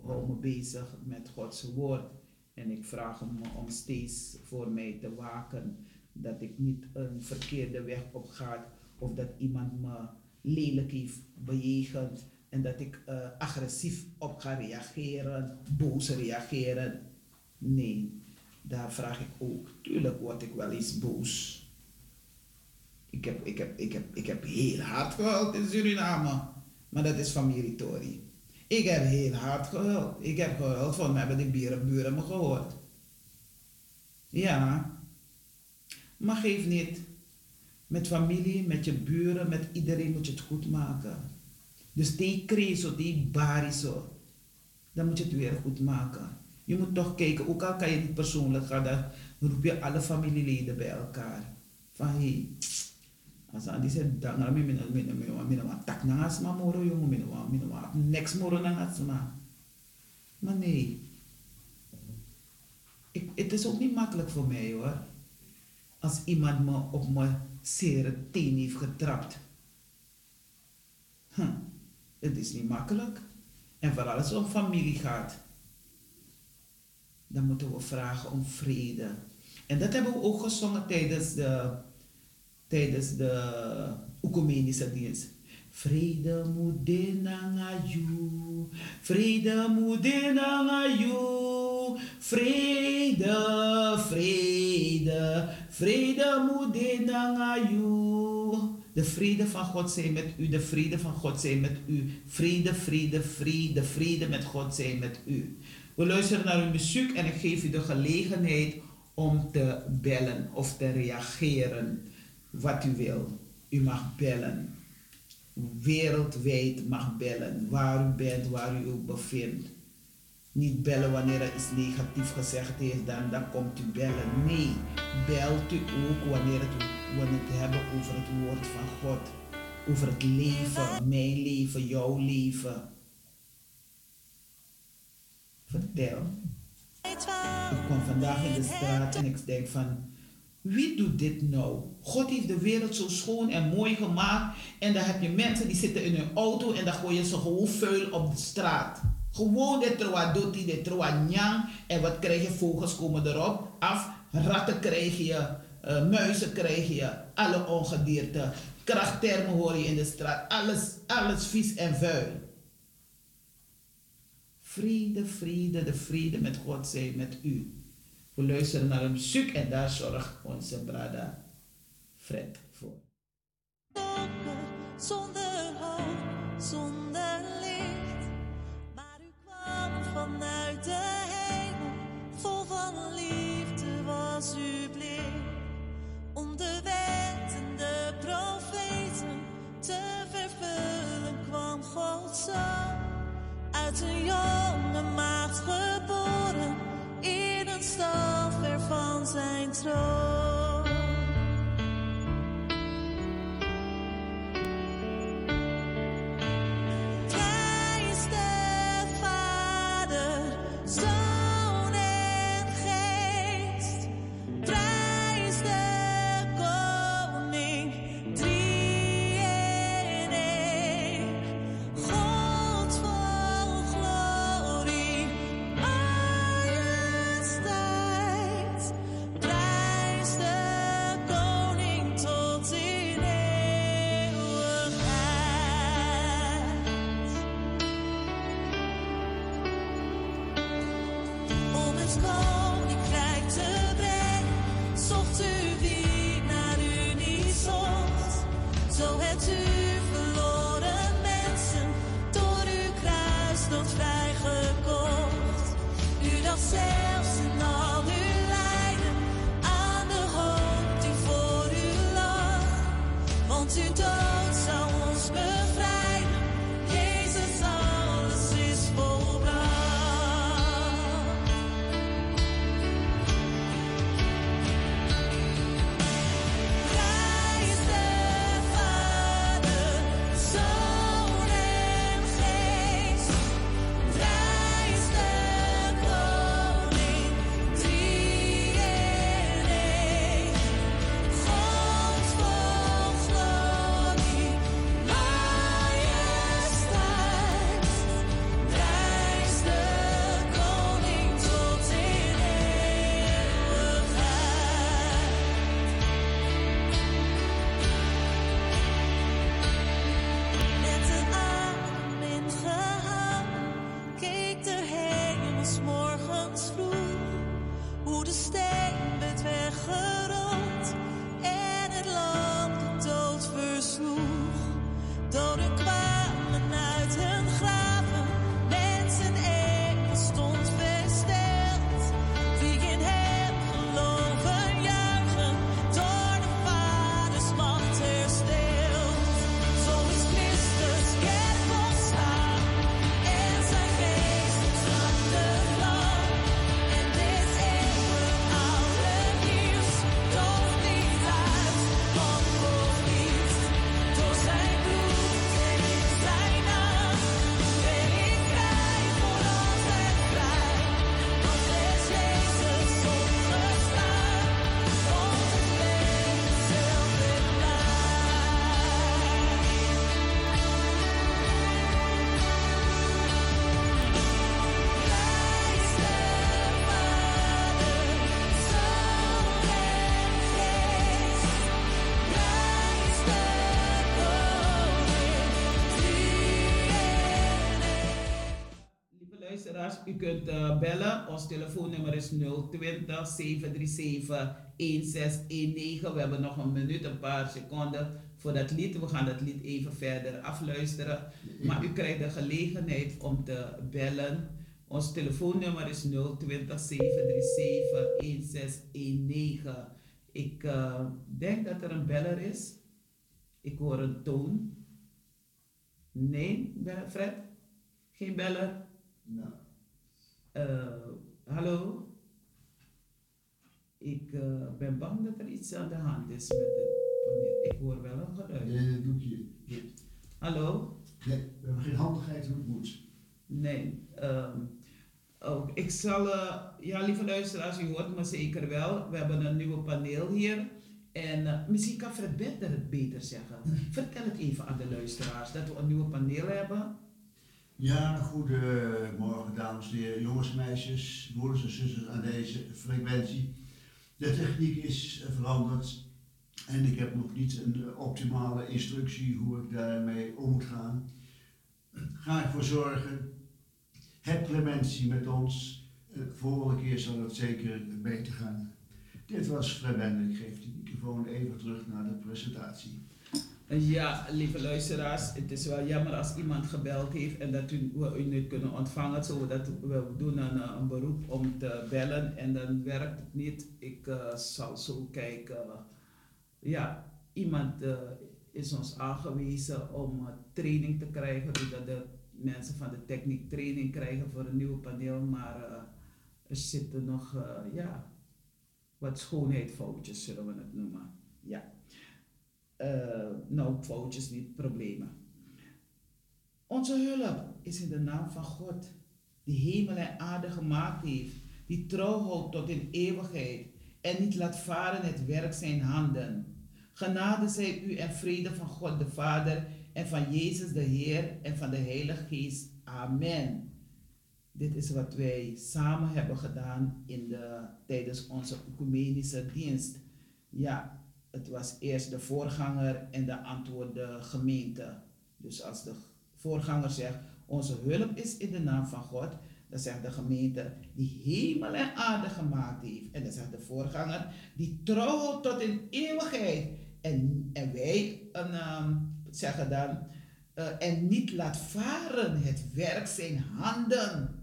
hou me bezig met Gods woord. En ik vraag hem om steeds voor mij te waken. Dat ik niet een verkeerde weg op ga. Of dat iemand me lelijk heeft bejegend. En dat ik uh, agressief op ga reageren, boos reageren. Nee, daar vraag ik ook. Tuurlijk word ik wel eens boos. Ik heb, ik heb, ik heb, ik heb heel hard gehuild in Suriname. Maar dat is familie Ik heb heel hard gehuild. Ik heb gehuild van me hebben de buren me gehoord. Ja. Maar geef niet. Met familie, met je buren, met iedereen moet je het goed maken. Dus die kreso, die bariso. Dan moet je het weer goed maken. Je moet toch kijken, ook al kan je niet persoonlijk gaan, dan roep je alle familieleden bij elkaar. Van hé, hey, als die zegt, dan gaan we met een tak na asma moro jongen, met een niks moro na asma. Maar nee, ik, het is ook niet makkelijk voor mij hoor. Als iemand me op mijn zere teen heeft getrapt. Hm, het is niet makkelijk. En vooral als het om familie gaat dan moeten we vragen om vrede. En dat hebben we ook gezongen tijdens de, tijdens de Oecumenische dienst. Vrede moet dinanga you, vrede moet dinanga you, vrede, vrede, vrede moet dinanga you. De vrede van God zijn met u, de vrede van God zijn met u. Vrede, vrede, vrede, vrede met God zijn met u. We luisteren naar uw muziek en ik geef u de gelegenheid om te bellen of te reageren wat u wil. U mag bellen. Wereldwijd mag bellen. Waar u bent, waar u ook bevindt. Niet bellen wanneer er iets negatief gezegd is, dan, dan komt u bellen. Nee, belt u ook wanneer, het, het hebben over het woord van God. Over het leven, mijn leven, jouw leven vertel. Ik kwam vandaag in de straat en ik denk van, wie doet dit nou? God heeft de wereld zo schoon en mooi gemaakt. En dan heb je mensen die zitten in hun auto en dan gooien ze gewoon vuil op de straat. Gewoon de doti, de troa nyang. En wat krijg je? Vogels komen erop af. Ratten krijg je, uh, muizen krijg je, alle ongedierte. Krachttermen hoor je in de straat. Alles, alles vies en vuil. Vrede, vrede, de vrede met God zij met u. We luisteren naar een muziek en daar zorgt onze brada Fred voor. Zonder hoop, zonder licht. Maar u kwam vanuit de hemel, vol van liefde was uw blik. Om de wet de profeten te vervullen kwam God zo uit een jonge maagd geboren in een ver van zijn kunt eh, bellen. Ons telefoonnummer is 020 737 1619. We hebben nog een minuut, een paar seconden voor dat lied. We gaan dat lied even verder afluisteren. Maar u krijgt de gelegenheid om te bellen. Ons telefoonnummer is 020 737 1619. Ik eh, denk dat er een beller is. Ik hoor een toon. Nee, Fred? Geen beller? Nou, Eh, hallo? Ik eh, ben bang dat er iets aan de hand is met het paneel. Ik hoor wel een geluid. nee, dat doet je niet. Hallo? Nee, we hebben geen handigheid hoe het moet. Nee. ehm, oh, ik zal, eh, ja lieve luisteraars, u hoort me zeker wel. We hebben een nieuwe paneel hier. En misschien kan Fred Bender het beter zeggen. Vertel het even aan de luisteraars dat we een nieuwe paneel hebben. Ja, goedemorgen dames en heren, jongens en meisjes, broeders en zusters aan deze frequentie. De techniek is eh, veranderd en ik heb nog niet een eh, optimale instructie hoe ik daarmee om moet gaan. Ga ik voor zorgen. Heb clementie met ons. Eh, volgende keer zal het zeker beter gaan. Dit was Fred. Ik geef de microfoon even terug naar de presentatie. Ja, lieve luisteraars, het is wel jammer als iemand gebeld heeft en dat u, we u niet kunnen ontvangen. Zodat we doen een, eh, een beroep om te bellen en dan werkt het niet. Ik eh, zal zo kijken. Ja, iemand eh, is ons aangewezen om eh, training te krijgen, zodat de mensen van de techniek training krijgen voor een nieuw paneel. Maar eh, er zitten nog eh, ja, wat schoonheidsfoutjes, zullen we het noemen. Ja. Eh, nou, foutjes niet, problemen. Onze hulp is in de naam van God, die hemel en aarde gemaakt heeft, die trouw houdt tot in eeuwigheid en niet laat varen het werk zijn handen. Genade zij u en vrede van God de Vader en van Jezus de Heer en van de Heilige Geest. Amen. Dit is wat wij samen hebben gedaan in de, tijdens onze ecumenische dienst. Ja, het was eerst de voorganger en de antwoord de gemeente. Dus als de voorganger zegt, onze hulp is in de naam van God, dan zegt de gemeente die hemel en aarde gemaakt heeft. En dan zegt de voorganger die trouw tot in eeuwigheid. En, en wij ehm, zeggen dan, eh, en niet laat varen het werk zijn handen.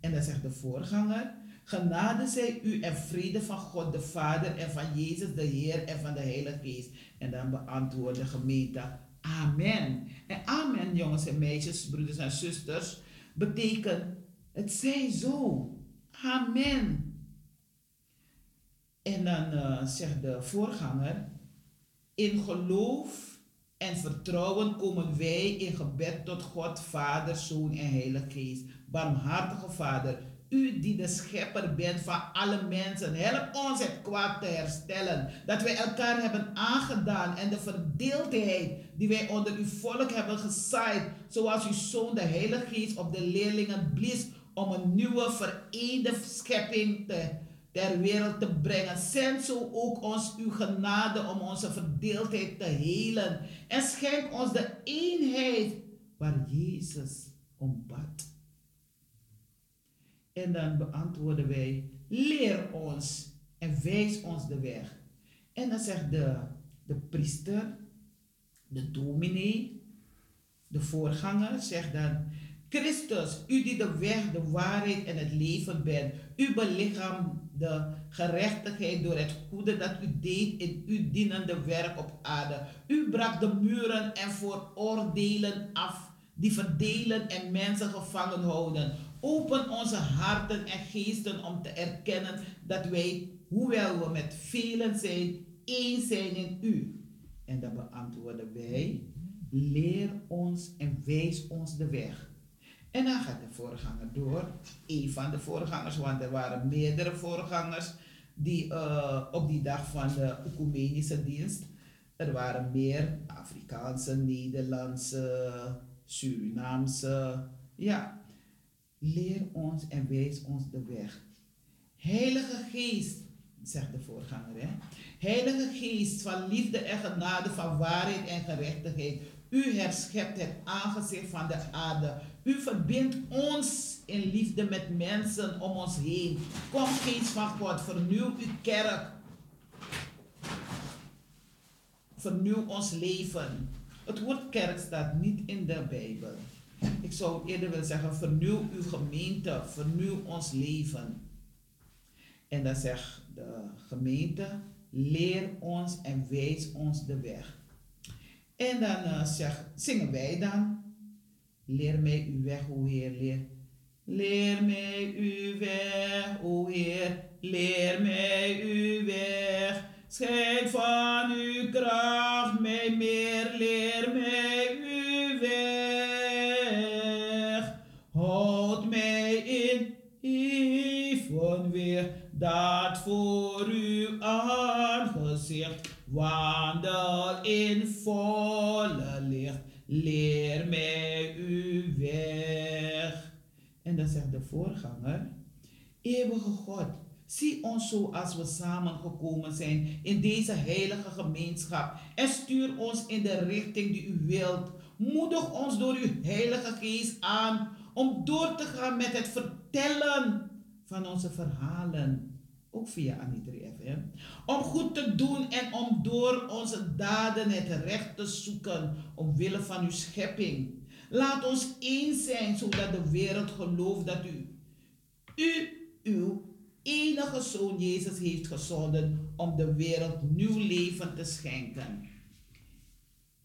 En dan zegt de voorganger, genade zij u en vrede van God de Vader en van Jezus de Heer en van de Heilige Geest. En dan beantwoordt de gemeente, amen. En amen, jongens en meisjes, broeders en zusters, betekent, het zij zo. Amen. En dan eh, zegt de voorganger, in geloof en vertrouwen komen wij in gebed tot God, Vader, Zoon en Heilige Geest. Barmhartige Vader, u die de schepper bent van alle mensen, help ons het kwaad te herstellen. Dat wij elkaar hebben aangedaan en de verdeeldheid die wij onder uw volk hebben gezaaid, zoals uw zoon de Heilige Geest op de leerlingen blies om een nieuwe vereende schepping te, ter wereld te brengen. Zend zo ook ons uw genade om onze verdeeldheid te helen. En schenk ons de eenheid waar Jezus om bad. En dan beantwoorden wij, leer ons en wijs ons de weg. En dan zegt de, de priester, de dominee, de voorganger, zegt dan, Christus, u die de weg, de waarheid en het leven bent, u belichaamt de gerechtigheid door het goede dat u deed in uw dienende werk op aarde. U brak de muren en vooroordelen af die verdelen en mensen gevangen houden. Open onze harten en geesten om te erkennen dat wij, hoewel we met velen zijn, één zijn in u. En dan beantwoorden wij, leer ons en wijs ons de weg. En dan gaat de voorganger door. Een van de voorgangers, want er waren meerdere voorgangers die uh, op die dag van de ecumenische dienst. Er waren meer Afrikaanse, Nederlandse, Surinaamse. Ja, leer ons en wijs ons de weg. Heilige Geest, zegt de voorganger. Hè? Heilige Geest van liefde en genade, van waarheid en gerechtigheid. U herschept het aangezicht van de aarde. U verbindt ons in liefde met mensen om ons heen. Kom, Geest van God, vernieuw uw kerk. Vernieuw ons leven. Het woord kerk staat niet in de Bijbel. Ik zou eerder willen zeggen, vernieuw uw gemeente, vernieuw ons leven. En dan zegt de gemeente, leer ons en wijs ons de weg. En dan uh, zeg, zingen wij dan, leer mij uw weg, o Heer, leer. Leer mij uw weg, o Heer, leer mij uw weg. Scheid van uw kracht mij meer, leer mij uw dat voor uw aangezicht. Wandel in volle licht, leer mij uw weg. En dan zegt de voorganger, eeuwige God, zie ons zo als we samengekomen zijn in deze heilige gemeenschap en stuur ons in de richting die u wilt. Moedig ons door uw heilige geest aan om door te gaan met het vertellen van onze verhalen ook via Anitri FM, om goed te doen en om door onze daden het recht te zoeken omwille van uw schepping. Laat ons eens zijn, zodat de wereld gelooft dat u, u, uw enige zoon Jezus heeft gezonden om de wereld nieuw leven te schenken.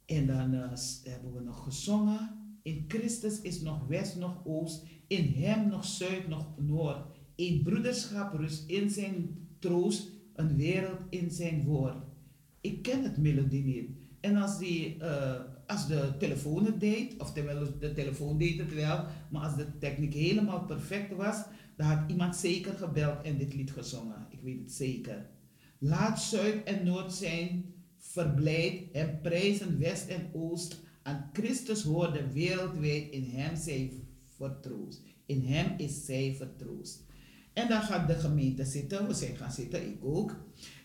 En dan uh, hebben we nog gezongen. In Christus is nog west, nog oost. In Hem nog zuid, nog noord. Een broederschap rust in zijn troost, een wereld in zijn woord. Ik ken het melodie niet. En als, die, uh, als de telefoon het deed, of de telefoon deed het wel, maar als de techniek helemaal perfect was, dan had iemand zeker gebeld en dit lied gezongen. Ik weet het zeker. Laat Zuid en Noord zijn verblijd en prijzen West en Oost. Aan Christus hoorde wereldwijd in hem zij vertroost. In hem is zij vertroost. En dan gaat de gemeente zitten, we zijn gaan zitten, ik ook.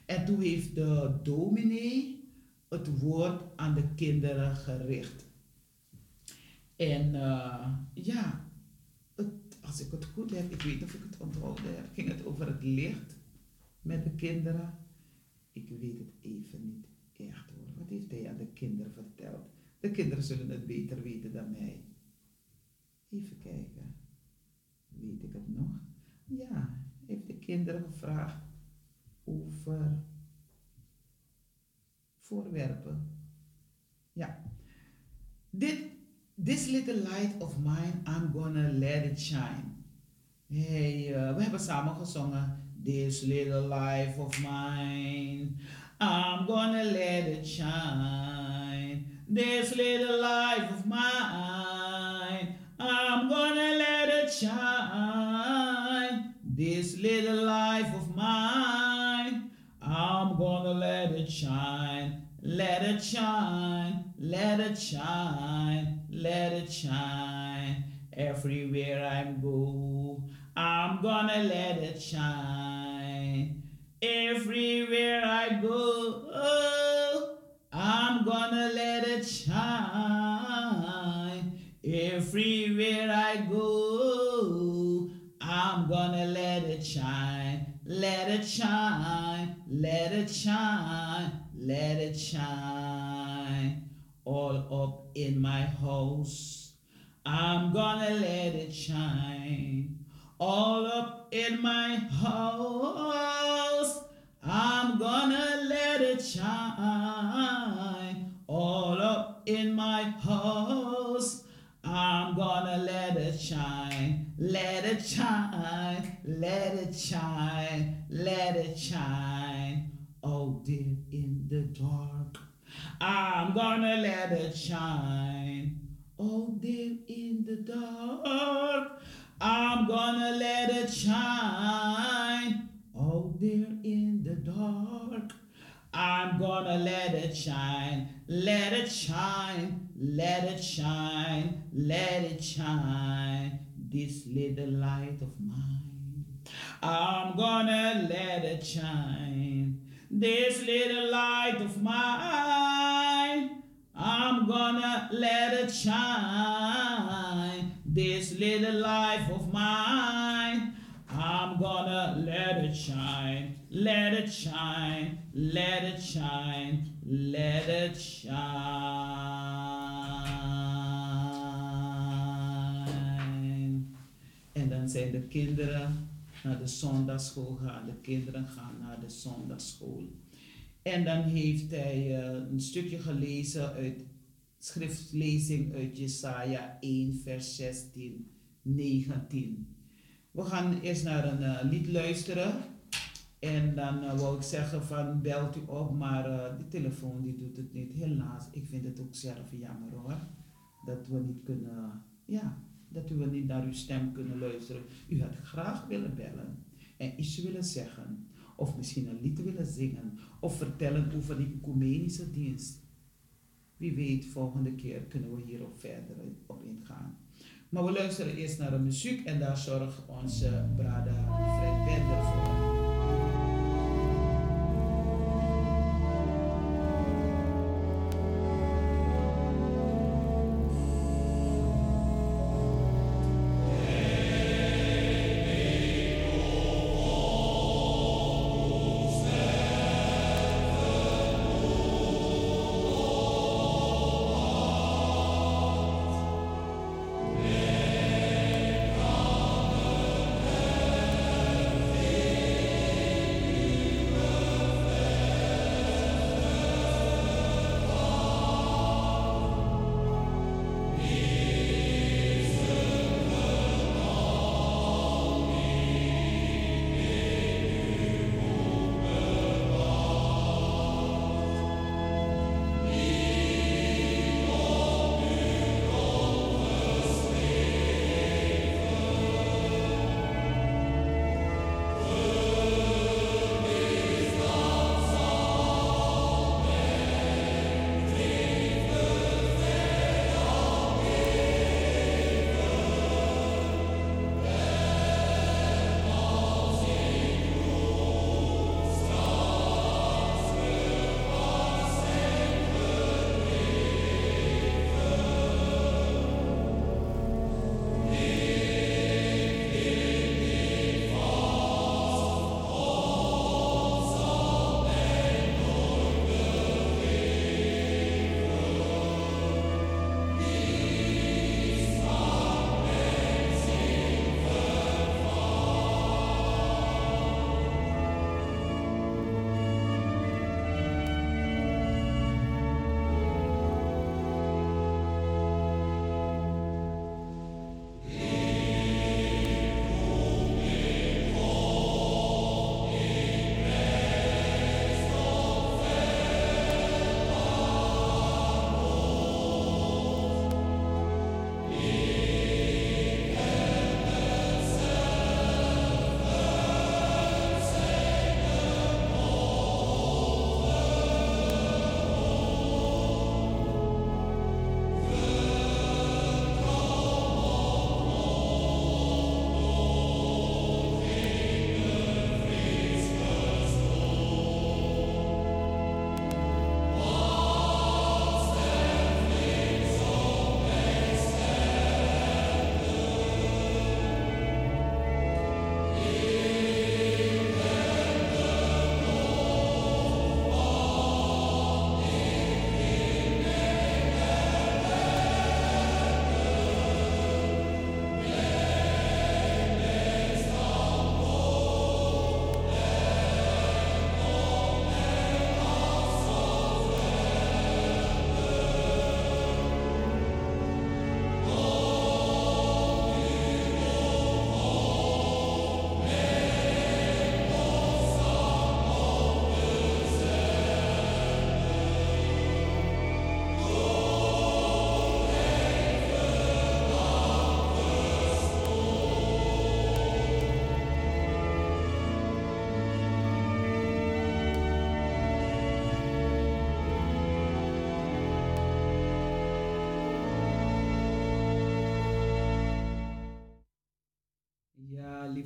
En toen heeft de dominee het woord aan de kinderen gericht. En uh, ja, als ik het goed heb, ik weet of ik het onthouden heb, ging het over het licht met de kinderen. Ik weet het even niet echt hoor. Wat heeft hij aan de kinderen verteld? De kinderen zullen het beter weten dan mij. Even kijken. Weet ik het nog? Ja, heeft de kinderen gevraagd over voorwerpen. Ja. Dit, this little light of mine, I'm gonna let it shine. Hey, uh, we hebben samen gezongen. This little life of mine, I'm gonna let it shine. This little life of mine, I'm gonna let it shine. This little life of mine, I'm gonna let it shine. Let it shine, let it shine, let it shine. Everywhere I go, I'm gonna let it shine. Everywhere I go, I'm gonna let it shine. Everywhere I go, I'm gonna let it shine. Let it shine, let it shine, let it shine. All up in my house, I'm gonna let it shine. All up in my house, I'm gonna let it shine. All up in my house, I'm gonna let it shine. Let it shine, let it shine, let it shine. Oh, there in the dark, I'm gonna let it shine. Oh, Out there in the dark, I'm gonna let it shine. Oh, Out there in the dark, I'm gonna let it shine. Let it shine, let it shine, let it shine. This little light of mine, I'm gonna let it shine. This little light of mine, I'm gonna let it shine. This little life of mine, I'm gonna let it shine. Let it shine. Let it shine. Let it shine. En dan zijn de kinderen naar de zondagschool gaan. De kinderen gaan naar de zondagschool. En dan heeft hij eh, een stukje gelezen uit schriftlezing uit Jesaja 1, vers 16, 19. We gaan eerst naar een eh, lied luisteren. En dan uh, wou ik zeggen van belt u op, maar uh, die telefoon die doet het niet. Helaas, ik vind het ook zelf jammer hoor. Dat we niet kunnen, ja, dat we niet naar uw stem kunnen luisteren. U had graag willen bellen en iets willen zeggen. Of misschien een lied willen zingen. Of vertellen over die ecumenische dienst. Wie weet, volgende keer kunnen we hierop verder op ingaan. Maar we luisteren eerst naar de muziek en daar zorgt onze brada Fred Bender voor.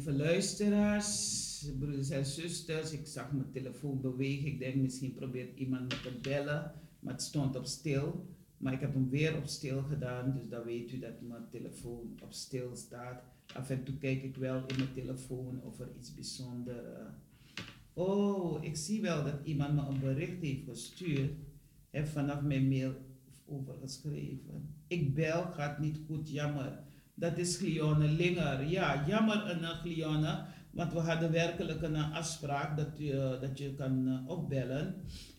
Lieve luisteraars, broeders en zusters. Ik zag mijn telefoon bewegen. Ik denk misschien probeert iemand me te bellen, maar het stond op stil. Maar ik heb hem weer op stil gedaan, dus dan weet u dat mijn telefoon op stil staat. Af en toe kijk ik wel in mijn telefoon of er iets bijzonders. eh. Oh, ik zie wel dat iemand me een bericht heeft gestuurd. Heeft vanaf mijn mail overgeschreven. Ik bel, gaat niet goed, jammer. Dat is Glione Linger. Ja, jammer een Glione, want we hadden werkelijk een uh, afspraak dat, u, eh, dat je kan uh, opbellen.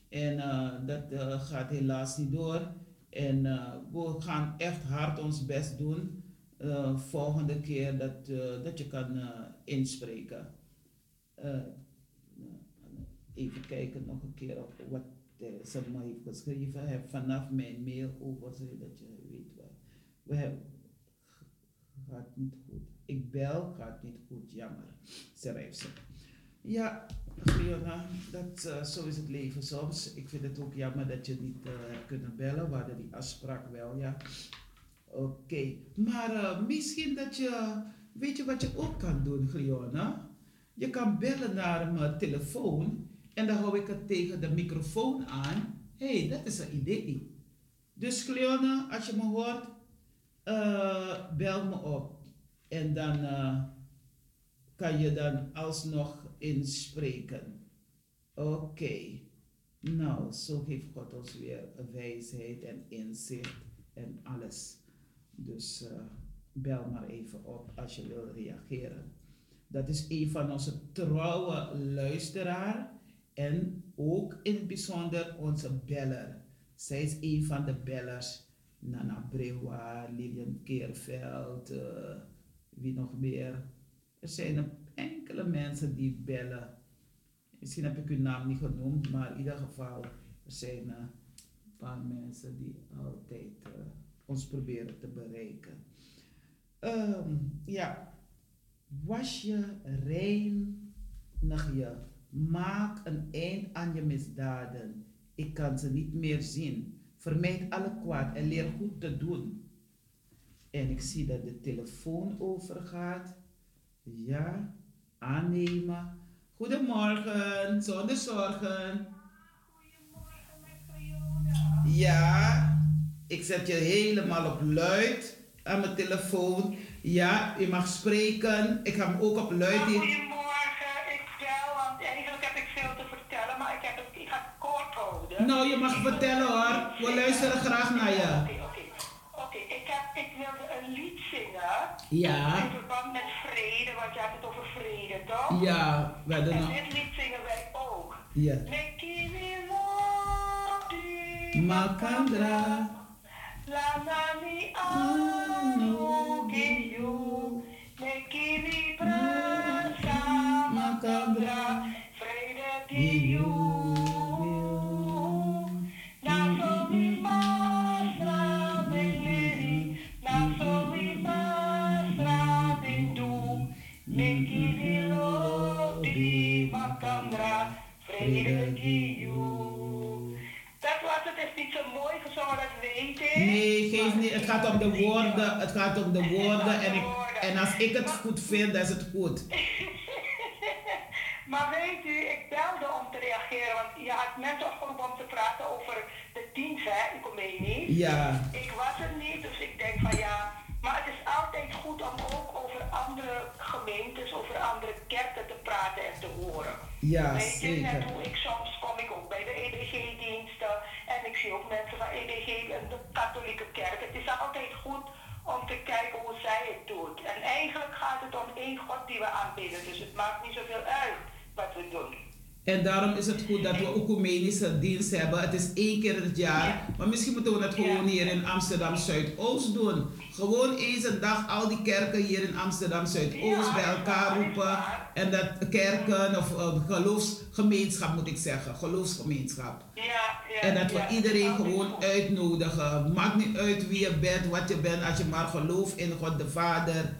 En eh, dat eh, gaat helaas niet door. En eh, we gaan echt hard ons best doen. eh, volgende keer dat, eh, dat je kan eh, inspreken. Eh, even kijken nog een keer op wat eh, ze me heeft geschreven. Hij heeft vanaf mijn mail overgeschreven dat je weet wat. We hebben, gaat niet goed. Ik bel, gaat niet goed, jammer. Schrijft ze. Ja, Fiona, dat, eh, zo is het leven soms. Ik vind het ook jammer dat je niet eh, hebt kunnen bellen. We hadden die afspraak wel, ja. Oké, maar eh, misschien dat je, weet je wat je ook kan doen, Gliona? Je kan bellen naar mijn telefoon en dan hou ik het tegen de microfoon aan. Hé, hey, dat is een idee. Dus Gliona, als je me hoort, eh, bel me op. En dan eh, kan je dan alsnog inspreken. Oké. Nou, zo geeft God ons weer wijsheid en inzicht en alles. Dus eh, bel maar even op als je wil reageren. Dat is een van onze trouwe luisteraar en ook in het bijzonder onze beller. Zij is een van de bellers. Nana Brewa, Lilian Keerveld, eh, wie nog meer. Er zijn enkele mensen die bellen. Misschien heb ik uw naam niet genoemd, maar in ieder geval, er zijn eh, een paar mensen die altijd eh, ons proberen te bereiken. Ehm, ja, was je, reinig je, maak een eind aan je misdaden. Ik kan ze niet meer zien. Vermijd alle kwaad en leer goed te doen. En ik zie dat de telefoon overgaat. Ja, aannemen. Goedemorgen, zonder zorgen. Ja, ik zet je helemaal op luid aan mijn telefoon. Ja, je mag spreken. Ik ga hem ook op luid. Nou, je mag vertellen hoor. We luisteren graag naar je. Oké, oké. Oké, ik, heb, ik wilde een lied zingen. Ja, In verband met vrede, want je hebt het over vrede, toch? ja, we hadden En nog. dit lied zingen wij ook. Ja. Makandra. Lanani anu gaat om de woorden. Het gaat om de woorden. En, ik, en als ik het goed vind, dan is het goed. maar weet u, ik belde om te reageren, want je had net opgeroepen om te praten over de dienst, hè, Ecumenie. Ja, Ik was er niet, dus ik denk van ja. Maar het is altijd goed om ook over andere gemeentes, over andere kerken te praten en te horen. ja, Weet je, net hoe ik soms kom ik ook bij de EBG-diensten en ik zie ook mensen van EBG en de katholieke kerk. Gaat het om één God die we aanbidden, dus het maakt niet zoveel uit wat we doen. En daarom is het goed dat we ecumenische dienst hebben. Het is één keer in het jaar. Ja. Maar misschien moeten we het gewoon Ja. hier in Amsterdam Zuidoost doen. Gewoon eens een dag al die kerken hier in Amsterdam Zuidoost Ja, bij elkaar roepen. En dat kerken of uh, geloofsgemeenschap moet ik zeggen. Geloofsgemeenschap. Ja, ja, En dat we iedereen gewoon uitnodigen. Maakt niet uit wie je bent, wat je bent, als je maar gelooft in God de Vader.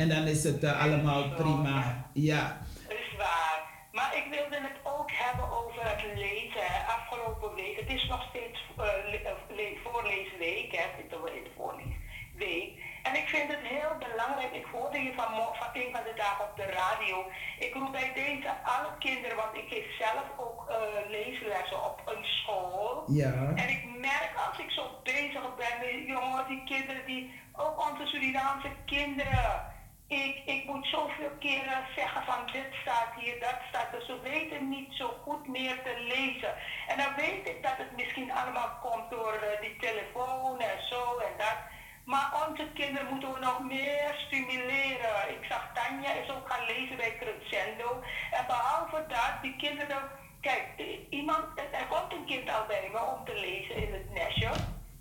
En dan is het uh, allemaal prima. Ja. Dat is waar. Maar ik wilde het ook hebben over het lezen. Afgelopen week, het is nog steeds uh, uh, le- voorleesweek, hè, in de, in de voorleesweek. En ik vind het heel belangrijk. Ik hoorde je van, van een van de dagen op de radio. Ik roep bij deze alle kinderen, want ik geef zelf ook eh, leeslessen op een school. Ja. En ik merk als ik zo bezig ben, met jongens, die kinderen, die, ook onze Surinaamse kinderen. Ik, ik moet zoveel keren zeggen van dit staat hier, dat staat er. Ze weten niet zo goed meer te lezen. En dan weet ik dat het misschien allemaal komt door eh, die telefoon en zo en dat. Maar onze kinderen moeten we nog meer stimuleren. Ik zag Tanja is ook gaan lezen bij Crescendo. En behalve dat, die kinderen. Kijk, iemand, er komt een kind al bij me om te lezen in het nestje.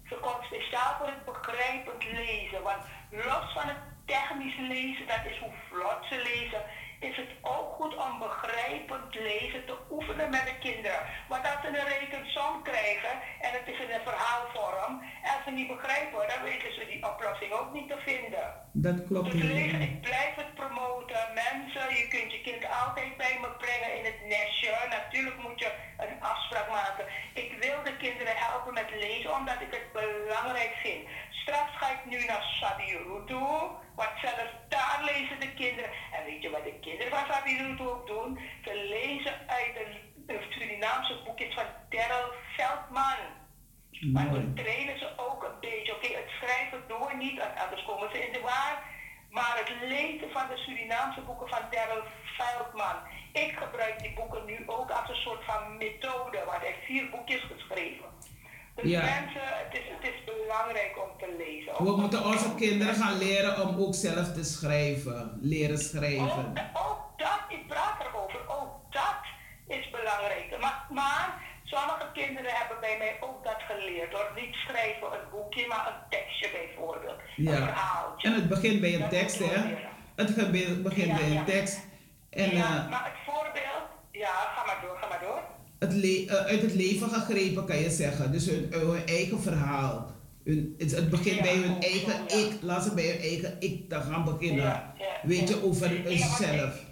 Ze komt speciaal voor het begrijpend lezen. Want los van het technisch lezen, dat is hoe vlot ze lezen, is het ook goed om begrijpend lezen te oefenen met de kinderen. Want als ze een rekensom krijgen en het is in een verhaalvorm, en ze niet begrijpen, dan weten ze die oplossing ook niet te vinden. Dat klopt. Dus lezen, ik blijf het promoten. Mensen, je kunt je kind altijd bij me brengen in het nestje. Natuurlijk moet je een afspraak maken. Ik wil de kinderen helpen met lezen, omdat ik het belangrijk vind. Straks ga ik nu naar Sabiru toe, want zelfs daar lezen de kinderen. En weet je wat de kinderen van Sabiru toe ook doen? Ze lezen uit de Surinaamse boekjes van Daryl Veldman. Maar dan trainen ze ook een beetje. Oké, het schrijven doen we niet, anders komen ze in de waar. Maar het lezen van de Surinaamse boeken van Daryl Feldman. Ik gebruik die boeken nu ook als een soort van methode, want hij heeft vier boekjes geschreven. Dus Ja. mensen, het is, het is belangrijk om te lezen. We moeten onze kinderen gaan leren om ook zelf te schrijven. Leren schrijven. Ook, ook dat, ik praat erover, ook dat is belangrijk. Maar, maar sommige kinderen hebben bij mij ook dat geleerd hoor. Niet schrijven een boekje, maar een tekstje bijvoorbeeld. Een Ja. verhaaltje. En het begint bij een tekst, hè? Het begint Ja, bij een tekst. En ja, eh, maar het voorbeeld, ja, ga maar door, ga maar door. Het eh, uit het leven gegrepen kan je zeggen. Dus hun, hun eigen verhaal. Hun, het, het begint Ja, bij hun eigen ja. ik. Laat ze bij hun eigen ik te gaan beginnen. Ja, Weet je, over zichzelf.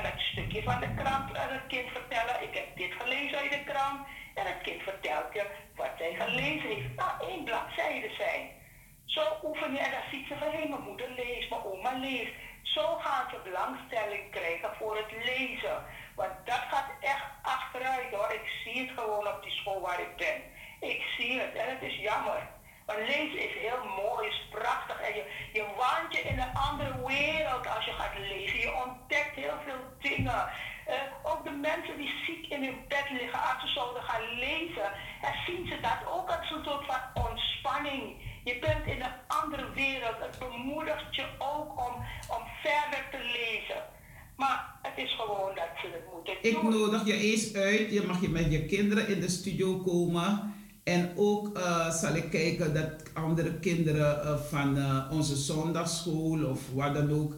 Kan het stukje van de krant aan het kind vertellen. Ik heb dit gelezen uit de krant. En het kind vertelt je wat zij gelezen heeft. Nou, één bladzijde zijn. Zo oefen je en dan ziet ze van hé, mijn moeder leest, mijn oma leest. Zo gaan ze belangstelling krijgen voor het lezen. Want dat gaat echt achteruit hoor. Ik zie het gewoon op die school waar ik ben. Ik zie het en het is jammer. Lezen is heel mooi, is prachtig. En je, je waant je in een andere wereld als je gaat lezen. Je ontdekt heel veel dingen. Eh, ook de mensen die ziek in hun bed liggen, als ze zouden gaan lezen, dan zien ze dat ook als een soort van ontspanning. Je bent in een andere wereld. Het bemoedigt je ook om, om verder te lezen. Maar het is gewoon dat ze het moeten Ik doen. nodig je eens uit. Je mag je met je kinderen in de studio komen. En ook eh, zal ik kijken dat andere kinderen eh, van eh, onze zondagschool of wat dan ook,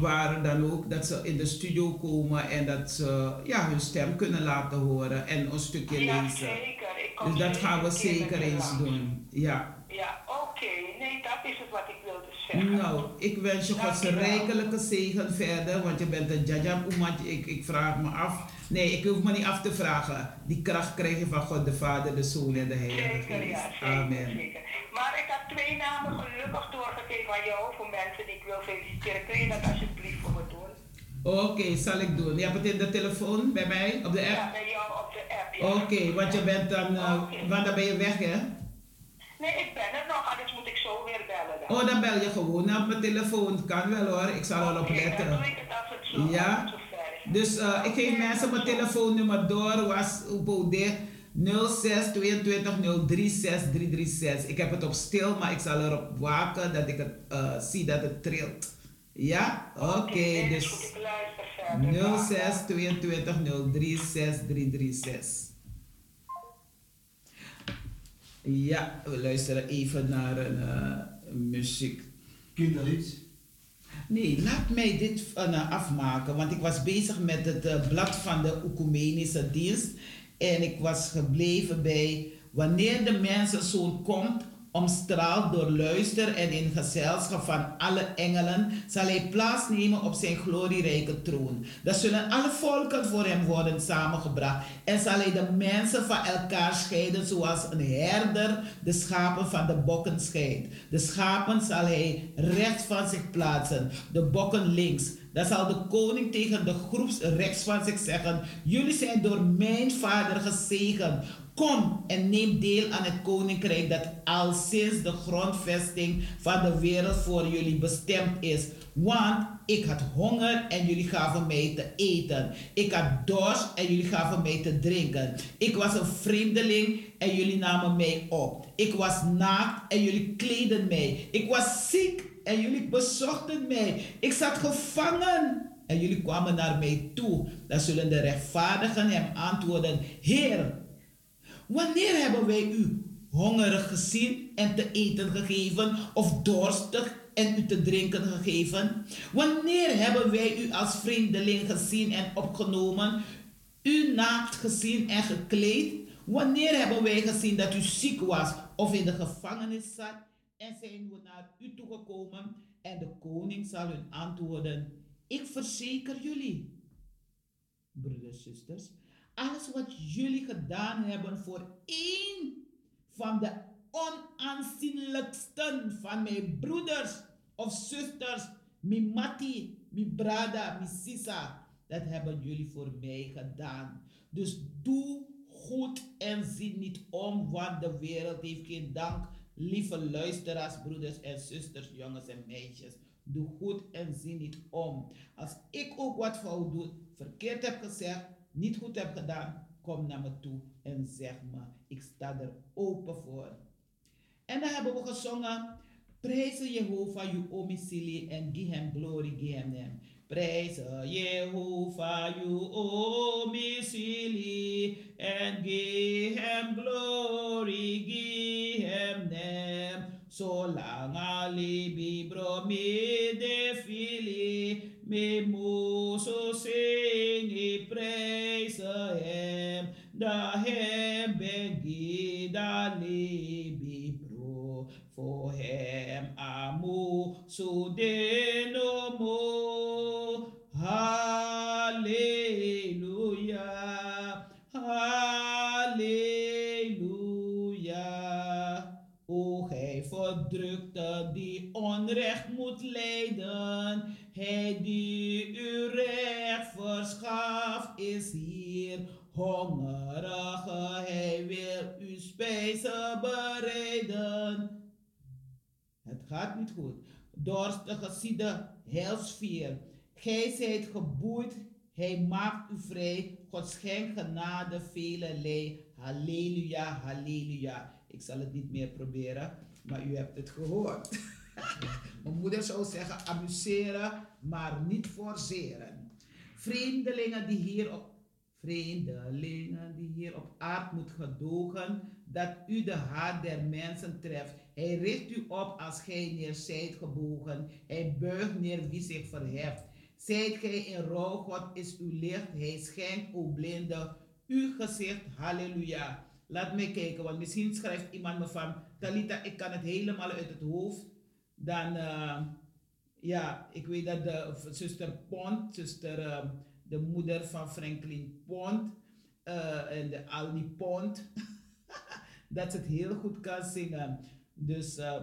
waar dan ook, dat ze in de studio komen en dat ze ja, hun stem kunnen laten horen en een stukje Ja, lezen. zeker. Ik kom Dus dat gaan we zeker eens doen. Ja. Ja, oké. Nee, dat is het wat ik wilde zeggen. Nou, ik wens je Gods rijkelijke zegen verder, want je bent een jajam oemantje. Ik, ik vraag me af. Nee, ik hoef me niet af te vragen. Die kracht krijg je van God de Vader, de Zoon en de Heilige Zeker, ja, Geest. zeker, Amen. zeker. Maar ik heb twee namen gelukkig doorgegeven aan jou voor mensen die ik wil feliciteren. Kun je dat alsjeblieft voor me doen? Oké, zal ik doen. Je hebt het in de telefoon bij mij, op de Ja, app? bij jou op de app. Ja. Oké, want je bent dan, eh, Oké. want dan ben je weg hè? Nee, ik ben er nog, anders moet ik zo weer bellen. Dan. Oh, dan bel je gewoon naar mijn telefoon. Kan wel hoor, ik zal erop Oké, dan letten. doe ik het als het zo, Ja. Dus eh, ik geef mensen mijn telefoonnummer door. Was op OD 06 22 036 336. Ik heb het op stil, maar ik zal erop waken dat ik het eh, zie dat het trilt. Ja? Oké, dat is dus goed, ik luister verder. 06 22 036 336. Ja, we luisteren even naar een eh, muziek. Kinderlied. Nee, laat mij dit eh, afmaken, want ik was bezig met het eh, blad van de Oecumenische dienst en ik was gebleven bij wanneer de mensenzoon komt Omstraald door luister en in gezelschap van alle engelen zal hij plaatsnemen op zijn glorierijke troon. Dan zullen alle volken voor hem worden samengebracht en zal hij de mensen van elkaar scheiden zoals een herder de schapen van de bokken scheidt. De schapen zal hij rechts van zich plaatsen, de bokken links. Dan zal de koning tegen de groeps rechts van zich zeggen: Jullie zijn door mijn vader gezegend. Kom en neem deel aan het koninkrijk dat al sinds de grondvesting van de wereld voor jullie bestemd is. Want ik had honger en jullie gaven mij te eten. Ik had dorst en jullie gaven mij te drinken. Ik was een vreemdeling en jullie namen mij op. Ik was naakt en jullie kleden mij. Ik was ziek en jullie bezochten mij. Ik zat gevangen en jullie kwamen naar mij toe. Dan zullen de rechtvaardigen hem antwoorden: Heer, wanneer hebben wij u hongerig gezien en te eten gegeven, of dorstig en u te drinken gegeven? Wanneer hebben wij u als vreemdeling gezien en opgenomen, u naakt gezien en gekleed? Wanneer hebben wij gezien dat u ziek was of in de gevangenis zat en zijn we naar u toegekomen? En de koning zal hun antwoorden: Ik verzeker jullie, broeders en zusters, alles wat jullie gedaan hebben voor één van de onaanzienlijksten van mijn broeders of zusters, mi mati, mi brada, mi sisa, dat hebben jullie voor mij gedaan. Dus doe goed en zie niet om, want de wereld heeft geen dank. Lieve luisteraars, broeders en zusters, jongens en meisjes. Doe goed en zie niet om. Als ik ook wat fout doe, verkeerd heb gezegd, niet goed heb gedaan, kom naar me toe en zeg me. Ik sta er open voor. En dan hebben we gezongen. Prijzen Jehovah, uw omicilie en give hem glory, give hem name. Prijzen Jehovah, uw omicilie en give hem glory, give hem name. Zolang alibi bro me de fili, me mozo sing i prijzen hem, da hem ben gida libi bro, voor hem amu so de no mo. Hij die u recht verschaft is hier. Hongerige, hij wil u spijzen bereiden. Het gaat niet goed. Dorstige zie de helsfeer. Gij zijt geboeid, hij maakt u vrij. God schenkt genade velelei. Halleluja, halleluja. Ik zal het niet meer proberen, maar u hebt het gehoord. Mijn moeder zou zeggen amuseren, maar niet forceren. Vreemdelingen die hier op vreemdelingen die hier op aard moet gedogen, dat u de haat der mensen treft. Hij richt u op als gij neer zijt gebogen. Hij buigt neer wie zich verheft. Zijt gij in rouw, God is uw licht. Hij schenkt, o blinde, uw gezicht. Halleluja. Laat me kijken, want misschien schrijft iemand me van, Talita, ik kan het helemaal uit het hoofd. Dan, eh, ja, ik weet dat de zuster Pont, zuster, eh, de moeder van Franklin Pont, eh, en de Aldi Pont, dat ze het heel goed kan zingen. Dus eh,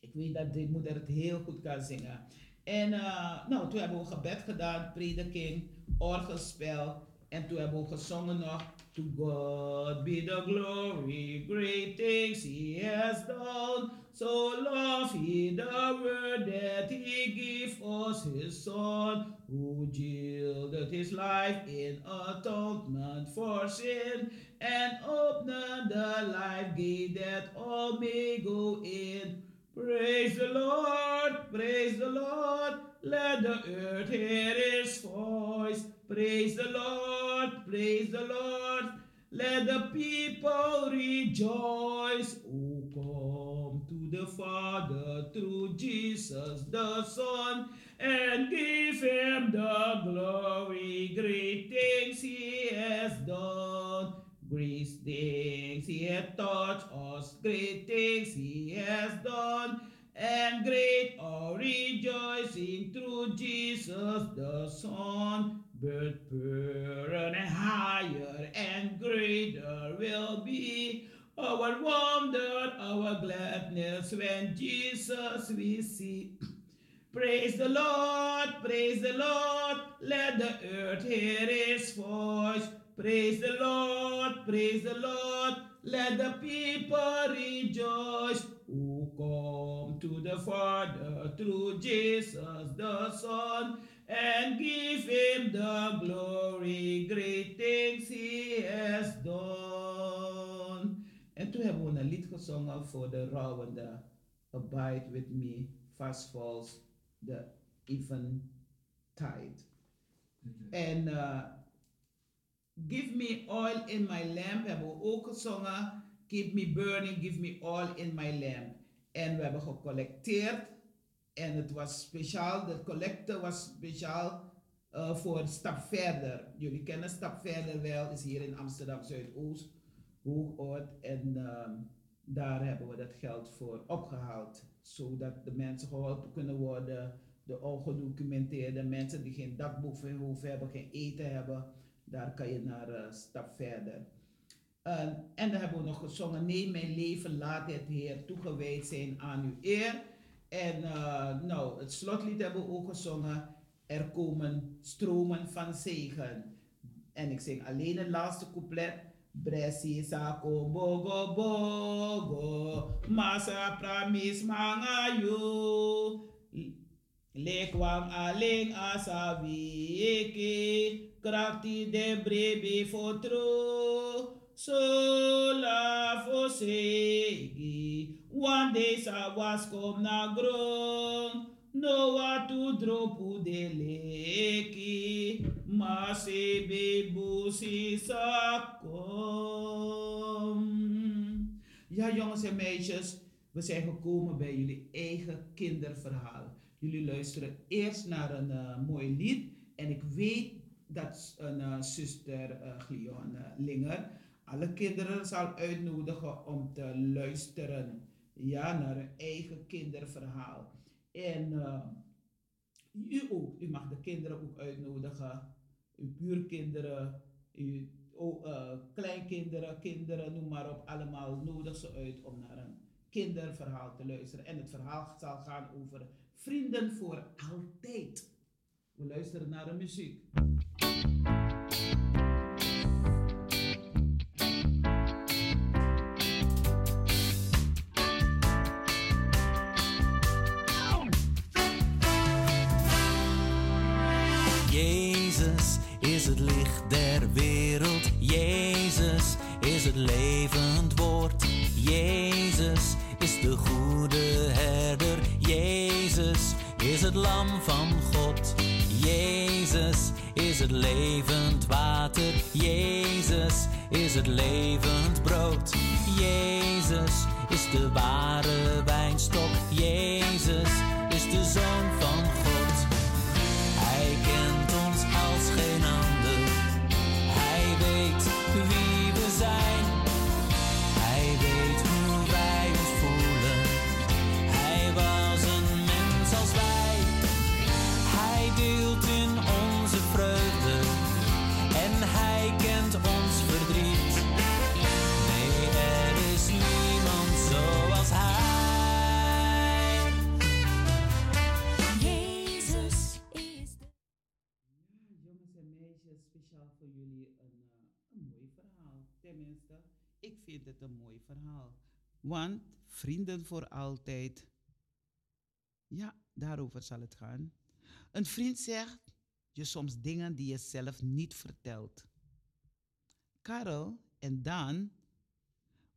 ik weet dat die moeder het heel goed kan zingen. En eh, nou, toen hebben we gebed gedaan, prediking, orgelspel. En toen hebben we gezongen nog. To God be the glory, great things he has done. So love he the word that he gave us his son, who yielded his life in atonement for sin, and opened the life gate that all may go in. Praise the Lord, praise the Lord, let the earth hear his voice. Praise the Lord, praise the Lord, let the people rejoice. Come to the Father through Jesus the Son and give him the glory. Great things he has done. Great things he has taught us, great things he has done, and great our rejoicing through Jesus the Son. But purer and higher and greater will be our wonder, our gladness when Jesus we see. Praise the Lord, praise the Lord, let the earth hear his voice. Praise the Lord, praise the Lord, let the people rejoice who come to the Father through Jesus the Son and give him the glory, great things he has done. En toen hebben we een lied gezongen voor de rouwende. Abide with me, fast falls the even tide. En uh, Give me oil in my lamp hebben we ook gezongen. Keep me burning, give me oil in my lamp. En we hebben gecollecteerd. En het was speciaal, de collecte was speciaal uh, voor Stap Verder. Jullie kennen Stap Verder wel, is hier in Amsterdam Zuidoost, Hoogoord. En um, daar hebben we dat geld voor opgehaald. Zodat de mensen geholpen kunnen worden. De ongedocumenteerde mensen die geen dak boven hun hoofd hebben, geen eten hebben. Daar kan je naar uh, Stap Verder. Uh, en dan hebben we nog gezongen, neem mijn leven, laat het Heer toegewijd zijn aan uw eer. En uh, nou, het slotlied hebben we ook gezongen, er komen stromen van zegen. En ik zing alleen het laatste couplet. Bresi sako bogo bogo, masa pramis mangayo. Lekwang aling asawiki, krafti de brebi fotro. Sola fosegi, one day sa was kom na grong. No wa tu dropu leki, mase bebusi sakom. Ja, jongens en meisjes, we zijn gekomen bij jullie eigen kinderverhaal. Jullie luisteren eerst naar een uh, mooi lied. En ik weet dat een uh, zuster uh, Glione Linger alle kinderen zal uitnodigen om te luisteren ja, naar hun eigen kinderverhaal. En u ook, u mag de kinderen ook uitnodigen, uw buurkinderen, uw oh, kleinkinderen, kinderen, noem maar op, allemaal nodig ze uit om naar een kinderverhaal te luisteren. En het verhaal zal gaan over vrienden voor altijd. We luisteren naar de muziek. Het levend woord. Jezus is de goede herder. Jezus is het lam van God. Jezus is het levend water. Jezus is het levend brood. Jezus is de ware wijnstok. Jezus is de zoon van God. Een mooi verhaal. Want vrienden voor altijd. Ja, daarover zal het gaan. Een vriend zegt je soms dingen die je zelf niet vertelt. Karel en Dan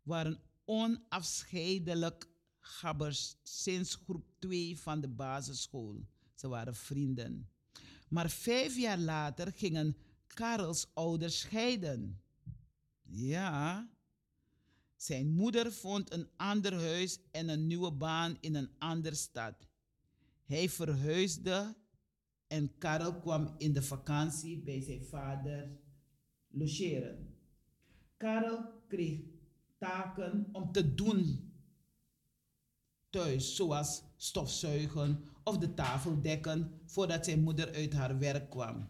waren onafscheidelijk gabbers sinds groep 2 van de basisschool. Ze waren vrienden. Maar vijf jaar later gingen Karels ouders scheiden. Ja. Zijn moeder vond een ander huis en een nieuwe baan in een andere stad. Hij verhuisde en Karel kwam in de vakantie bij zijn vader logeren. Karel kreeg taken om te doen thuis, zoals stofzuigen of de tafel dekken voordat zijn moeder uit haar werk kwam.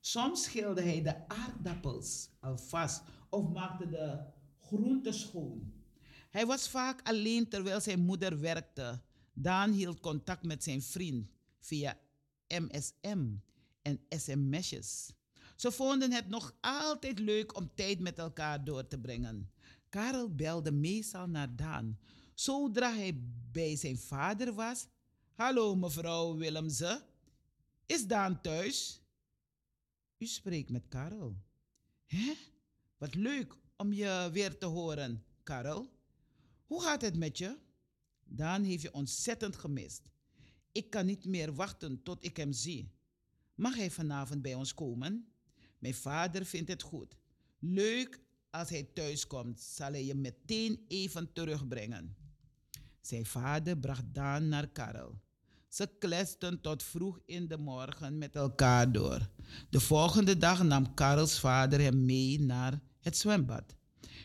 Soms schilde hij de aardappels alvast of maakte de groenten schoon. Hij was vaak alleen terwijl zijn moeder werkte. Daan hield contact met zijn vriend via MSM en sms'jes. Ze vonden het nog altijd leuk om tijd met elkaar door te brengen. Karel belde meestal naar Daan. Zodra hij bij zijn vader was. Hallo mevrouw Willemse, is Daan thuis? U spreekt met Karel. Hè? Wat leuk om je weer te horen, Karel. Hoe gaat het met je? Daan heeft je ontzettend gemist. Ik kan niet meer wachten tot ik hem zie. Mag hij vanavond bij ons komen? Mijn vader vindt het goed. Leuk als hij thuis komt, zal hij je meteen even terugbrengen. Zijn vader bracht Daan naar Karel. Ze kletsten tot vroeg in de morgen met elkaar door. De volgende dag nam Karels vader hem mee naar het zwembad.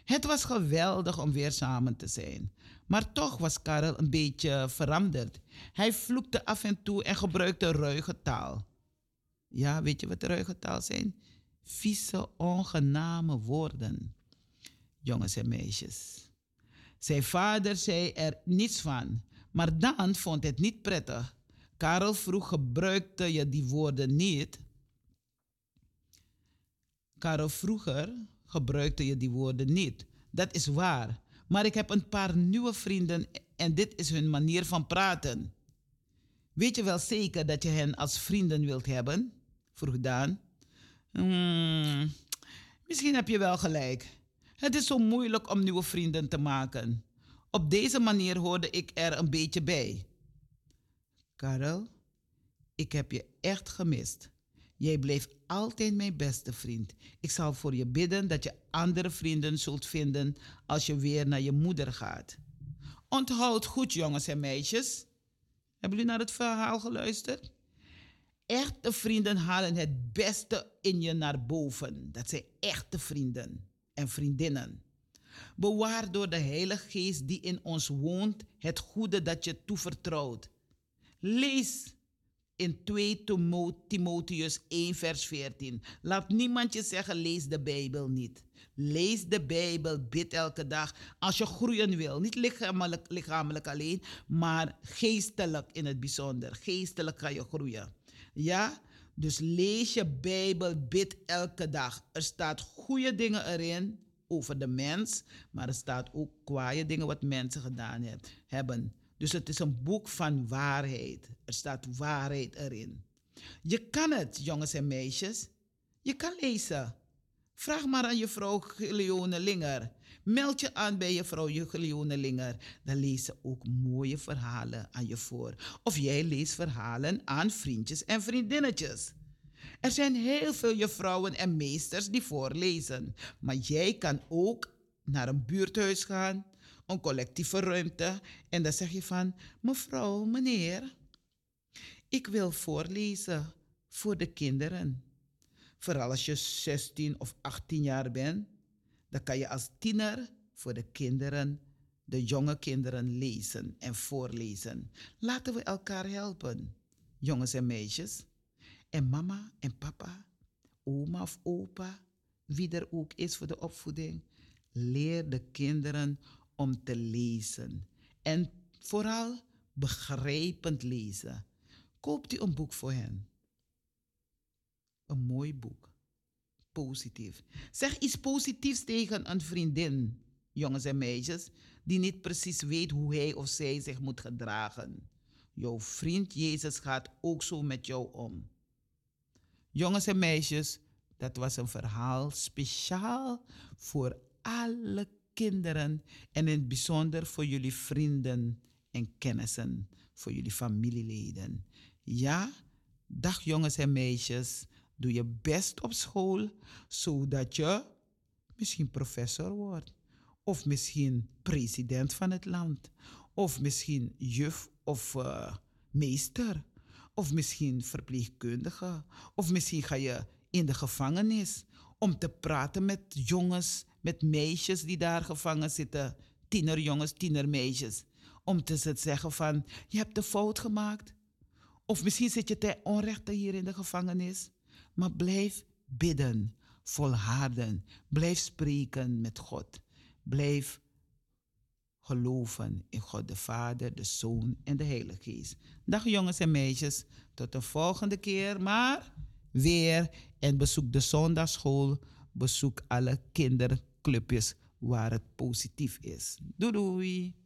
Het was geweldig om weer samen te zijn. Maar toch was Karel een beetje veranderd. Hij vloekte af en toe en gebruikte ruige taal. Ja, weet je wat ruige taal zijn? Vieze, ongename woorden. Jongens en meisjes. Zijn vader zei er niets van, maar Daan vond het niet prettig. Karel vroeg, gebruikte je die woorden niet? Karel vroeger gebruikte je die woorden niet. Dat is waar. Maar ik heb een paar nieuwe vrienden en dit is hun manier van praten. Weet je wel zeker dat je hen als vrienden wilt hebben? vroeg Daan. Hmm, misschien heb je wel gelijk. Het is zo moeilijk om nieuwe vrienden te maken. Op deze manier hoorde ik er een beetje bij. Karel, ik heb je echt gemist. Jij bleef altijd mijn beste vriend. Ik zal voor je bidden dat je andere vrienden zult vinden als je weer naar je moeder gaat. Onthoud goed, jongens en meisjes. Hebben jullie naar het verhaal geluisterd? Echte vrienden halen het beste in je naar boven. Dat zijn echte vrienden en vriendinnen. Bewaar door de Heilige Geest die in ons woont het goede dat je toevertrouwt. Lees in 2 Timotheus 1 vers 14. Laat niemand je zeggen lees de Bijbel niet. Lees de Bijbel, bid elke dag als je groeien wil. Niet lichamelijk, alleen, maar geestelijk in het bijzonder. Geestelijk ga je groeien. Ja? Dus lees je Bijbel, bid elke dag. Er staat goede dingen erin over de mens, maar er staat ook kwaaie dingen wat mensen gedaan hebben. Dus het is een boek van waarheid. Er staat waarheid erin. Je kan het, jongens en meisjes. Je kan lezen. Vraag maar aan je vrouw Leone Linger. Meld je aan bij je vrouw Leone Linger. Dan lees ze ook mooie verhalen aan je voor. Of jij leest verhalen aan vriendjes en vriendinnetjes. Er zijn heel veel juffrouwen en meesters die voorlezen. Maar jij kan ook naar een buurthuis gaan, een collectieve ruimte. En dan zeg je van, mevrouw, meneer, ik wil voorlezen voor de kinderen. Vooral als je 16 of 18 jaar bent, dan kan je als tiener voor de kinderen, de jonge kinderen lezen en voorlezen. Laten we elkaar helpen, jongens en meisjes. En mama en papa, oma of opa, wie er ook is voor de opvoeding, leer de kinderen om te lezen. En vooral begrijpend lezen. Koopt u een boek voor hen. Een mooi boek. Positief. Zeg iets positiefs tegen een vriendin, jongens en meisjes, die niet precies weet hoe hij of zij zich moet gedragen. Jouw vriend Jezus gaat ook zo met jou om. Jongens en meisjes, dat was een verhaal speciaal voor alle kinderen en in het bijzonder voor jullie vrienden en kennissen, voor jullie familieleden. Ja, dag jongens en meisjes, doe je best op school zodat je misschien professor wordt of misschien president van het land of misschien juf of uh, meester of misschien verpleegkundige. Of misschien ga je in de gevangenis om te praten met jongens met meisjes die daar gevangen zitten, tienerjongens, tienermeisjes, om te zeggen van, je hebt de fout gemaakt. Of misschien zit je ten onrechte hier in de gevangenis. Maar blijf bidden, volharden, blijf spreken met God. Blijf geloven in God de Vader, de Zoon en de Heilige Geest. Dag jongens en meisjes, tot de volgende keer, maar weer en bezoek de zondagschool, bezoek alle kinderclubjes waar het positief is. Doei doei!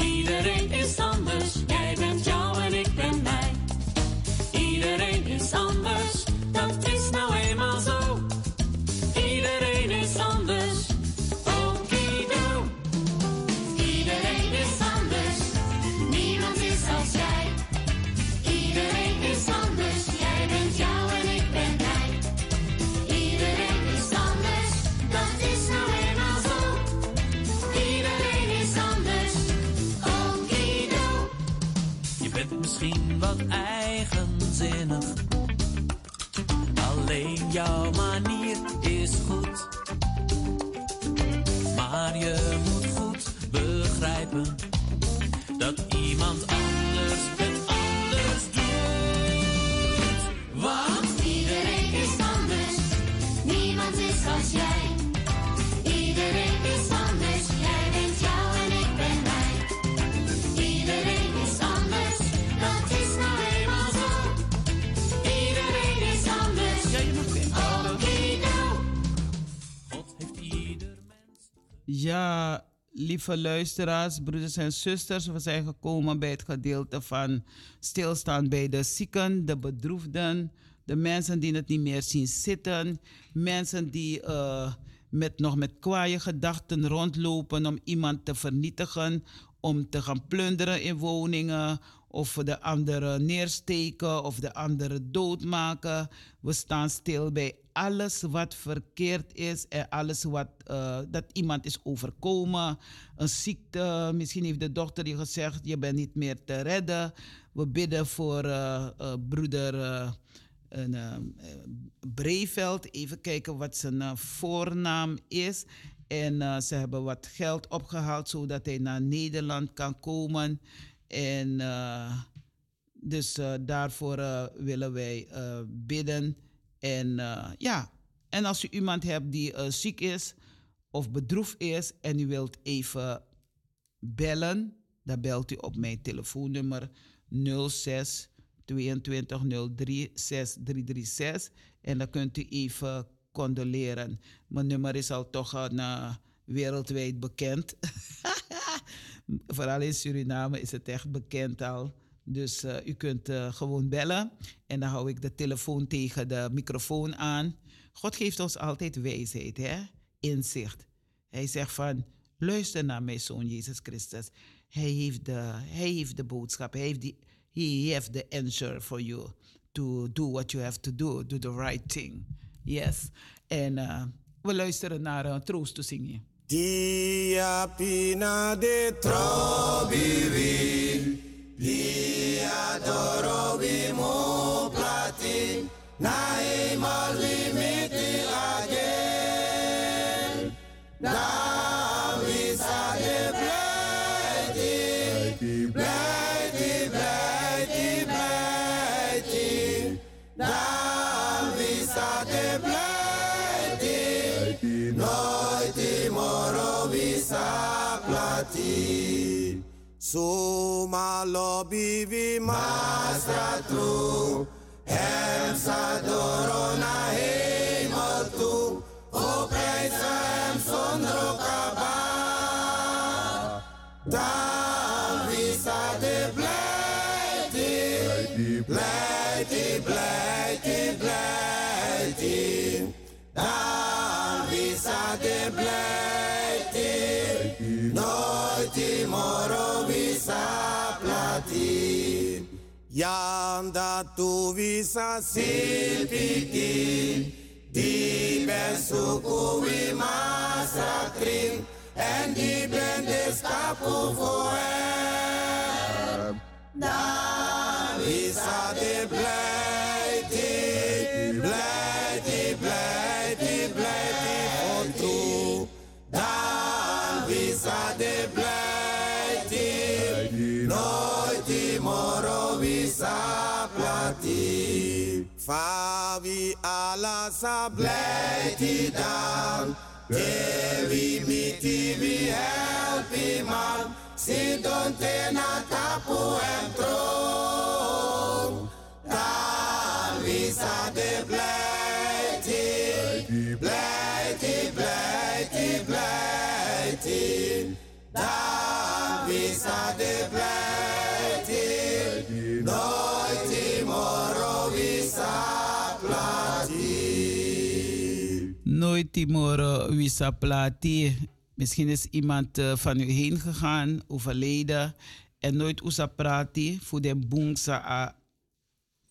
Iedereen is anders, lieve luisteraars, broeders en zusters, we zijn gekomen bij het gedeelte van stilstaan bij de zieken, de bedroefden, de mensen die het niet meer zien zitten, mensen die eh, met, nog met kwaaie gedachten rondlopen om iemand te vernietigen, om te gaan plunderen in woningen of de anderen neersteken of de anderen doodmaken. We staan stil bij alles wat verkeerd is en alles wat eh, dat iemand is overkomen. Een ziekte, misschien heeft de dokter je gezegd, je bent niet meer te redden. We bidden voor eh, broeder Breveld. Even kijken wat zijn voornaam is. En ze hebben wat geld opgehaald zodat hij naar Nederland kan komen. En eh, dus eh, daarvoor eh, willen wij bidden. En ja, en als u iemand hebt die ziek is of bedroefd is en u wilt even bellen, dan belt u op mijn telefoonnummer 06 22 03 6336 en dan kunt u even condoleren. Mijn nummer is al toch een, wereldwijd bekend. Vooral in Suriname is het echt bekend al. Dus eh, u kunt eh, gewoon bellen en dan hou ik de telefoon tegen de microfoon aan. God geeft ons altijd wijsheid, hè? inzicht. Hij zegt van, luister naar mijn zoon Jezus Christus. Hij heeft de, hij heeft de boodschap, hij heeft, die, he heeft the answer for you to do what you have to do, do the right thing. Yes. En eh, we luisteren naar uh, Troost te zingen. Dia pina de trobivi, li adorovi mo plati, nae malvimiti again. Plati. Suma lobby vi mastra tu, hem sa doro na tu visa sipiti, di ben suku wi masakrin, en di ben deskapu voor hem. Dan visa de pleiti, plati. Favi ala sa pleiti dan, te vi miti vi helpi man, si don te na tapu en tron. Dan visa de pleiti, Nooit Timoro Wisa Plati. Misschien is iemand eh, van u heen gegaan, overleden. En nooit Usa Prati voor de boengsa a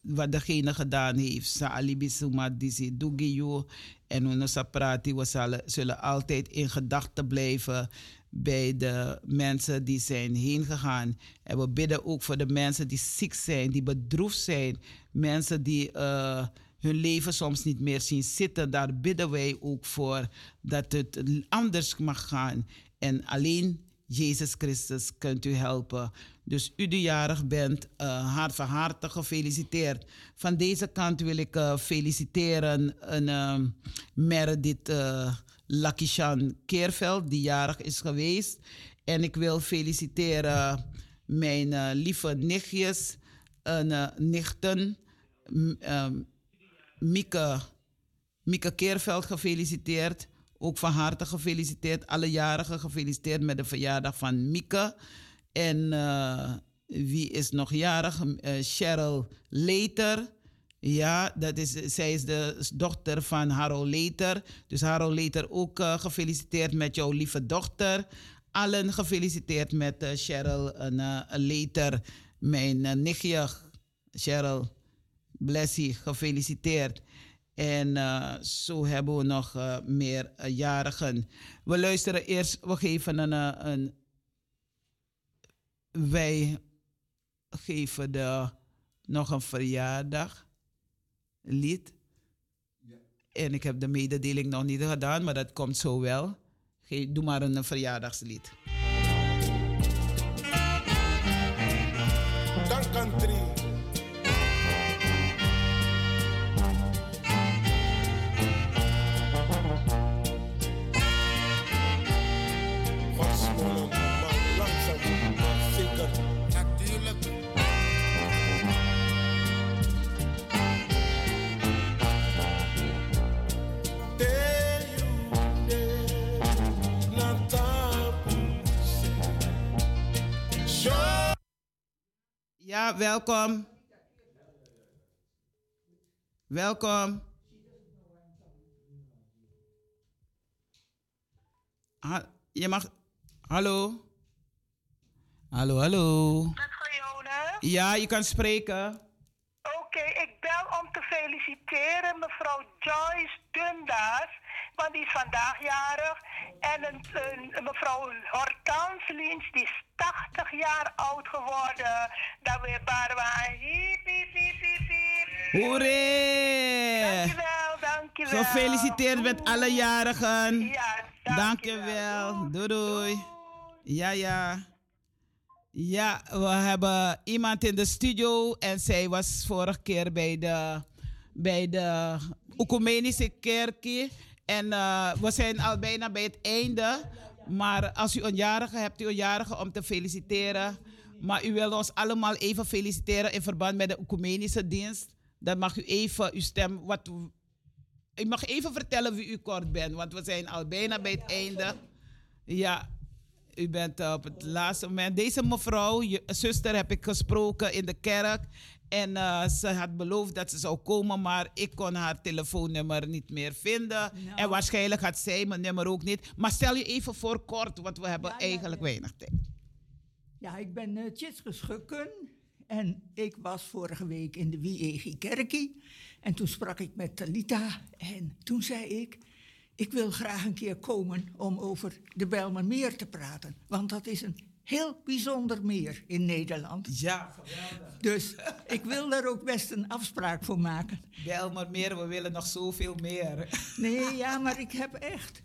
wat degene gedaan heeft. Sa alibi suma disi dugiyo. En Usa Prati, we zullen, altijd in gedachten blijven bij de mensen die zijn heen gegaan. En we bidden ook voor de mensen die ziek zijn, die bedroefd zijn. Mensen die eh, hun leven soms niet meer zien zitten. Daar bidden wij ook voor dat het anders mag gaan. En alleen Jezus Christus kunt u helpen. Dus u die jarig bent, uh, hart van harte gefeliciteerd. Van deze kant wil ik uh, feliciteren een uh, Meredith uh, Lakishan Keerveld, die jarig is geweest. En ik wil feliciteren mijn lieve nichtjes en nichten. Um, Mieke, Mieke Keerveld gefeliciteerd. Ook van harte gefeliciteerd. Alle jarigen gefeliciteerd met de verjaardag van Mieke. En uh, wie is nog jarig? Uh, Cheryl Leter. Ja, dat is, zij is de dochter van Harold Leter. Dus Harold Leter ook uh, gefeliciteerd met jouw lieve dochter. Allen gefeliciteerd met Cheryl Leter. Mijn nichtje Cheryl Blessie, gefeliciteerd. En uh, zo hebben we nog uh, meer uh, jarigen. We luisteren eerst, we geven een, een wij geven de, nog een verjaardag lied. Ja. En ik heb de mededeling nog niet gedaan, maar dat komt zo wel. Ge doe maar een verjaardagslied. Dank country. Ja, welkom. Welkom. Ha je mag. Hallo. Hallo, hallo. Met? Ja, je kan spreken. Oké, okay, ik bel om te feliciteren mevrouw Joyce Dundas, die is vandaag jarig. En een, een, mevrouw Hortans Lins, die is 80 jaar oud geworden. Dat weer Barwa. Hiep, hiep, hiep, hiep, hiep. Hoeré! Dankjewel, dankjewel. Gefeliciteerd met alle jarigen. Ja, dankjewel. dankjewel. Doei, doei. Ja, ja. Ja, we hebben iemand in de studio en zij was vorige keer bij de, bij de Oecumenische kerkje. En uh, we zijn al bijna bij het einde. Maar als u een jarige hebt, u een jarige om te feliciteren. Maar u wil ons allemaal even feliciteren in verband met de Oecumenische dienst. Dan mag u even uw stem. Wat, u mag even vertellen wie u kort bent, want we zijn al bijna bij het einde. Ja, u bent op het laatste moment. Deze mevrouw, je, zuster, heb ik gesproken in de kerk. En eh, ze had beloofd dat ze zou komen, maar ik kon haar telefoonnummer niet meer vinden. Nou. En waarschijnlijk had zij mijn nummer ook niet. Maar stel je even voor kort, want we hebben Ja, ja, eigenlijk ja. weinig tijd. Ja, ik ben uh, Tjitske Schukken en ik was vorige week in de Wiegi Kerkie. En toen sprak ik met Talita en toen zei ik, ik wil graag een keer komen om over de Bijlmermeer te praten. Want dat is een heel bijzonder meer in Nederland. Ja, geweldig. Dus ik wil daar ook best een afspraak voor maken. Bel maar meer, we willen nog zoveel meer. Nee, ja, maar ik heb echt...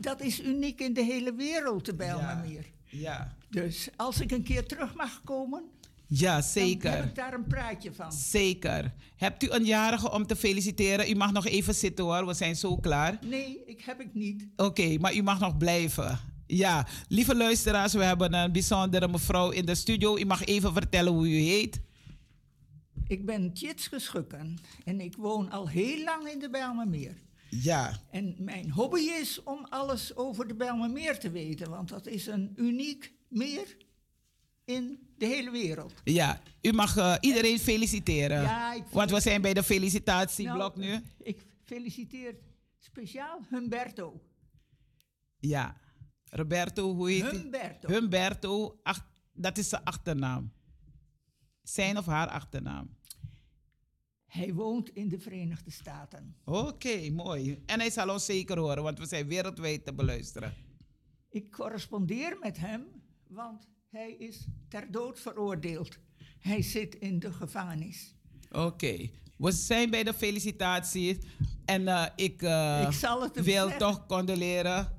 Dat is uniek in de hele wereld, de Bijlmermeer. Ja, Dus als ik een keer terug mag komen, ja dan zeker. heb ik daar een praatje van. Zeker. Hebt u een jarige om te feliciteren? U mag nog even zitten hoor, we zijn zo klaar. Nee, ik heb ik niet. Oké, maar u mag nog blijven. Ja, lieve luisteraars, we hebben een bijzondere mevrouw in de studio. U mag even vertellen hoe u heet. Ik ben Tjitske Schukken en ik woon al heel lang in de Bijlmermeer. Ja, En mijn hobby is om alles over de Bijlmermeer te weten, want dat is een uniek meer in de hele wereld. ja. U mag eh, iedereen feliciteren. Ja, ik Want we zijn bij de felicitatieblok Nou, nu. Ik feliciteer speciaal Humberto. Ja. Roberto, hoe heet hij? Humberto. Humberto, ach, dat is zijn achternaam. Zijn of haar achternaam. Hij woont in de Verenigde Staten. Oké, mooi. En hij zal ons zeker horen, want we zijn wereldwijd te beluisteren. Ik correspondeer met hem, want hij is ter dood veroordeeld. Hij zit in de gevangenis. Oké, we zijn bij de felicitaties. En eh, ik, eh, Ik zal het hem wil zeggen. toch condoleren.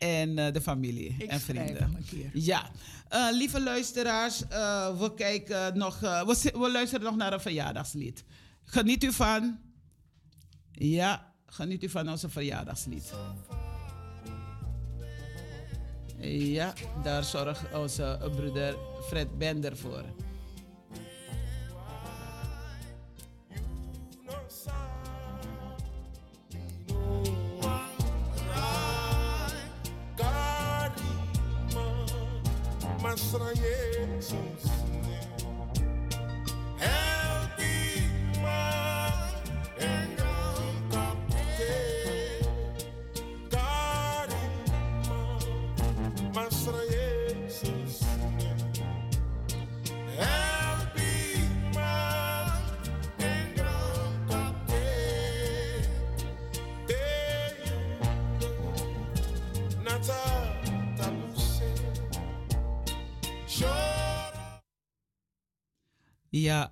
En eh, de familie Ik en vrienden. hem een keer. Ja, Eh, lieve luisteraars, eh, we, kijken nog, we, we luisteren nog naar een verjaardagslied. Geniet u van. Ja, geniet u van onze verjaardagslied. Ja, daar zorgt onze broeder Fred Bender voor.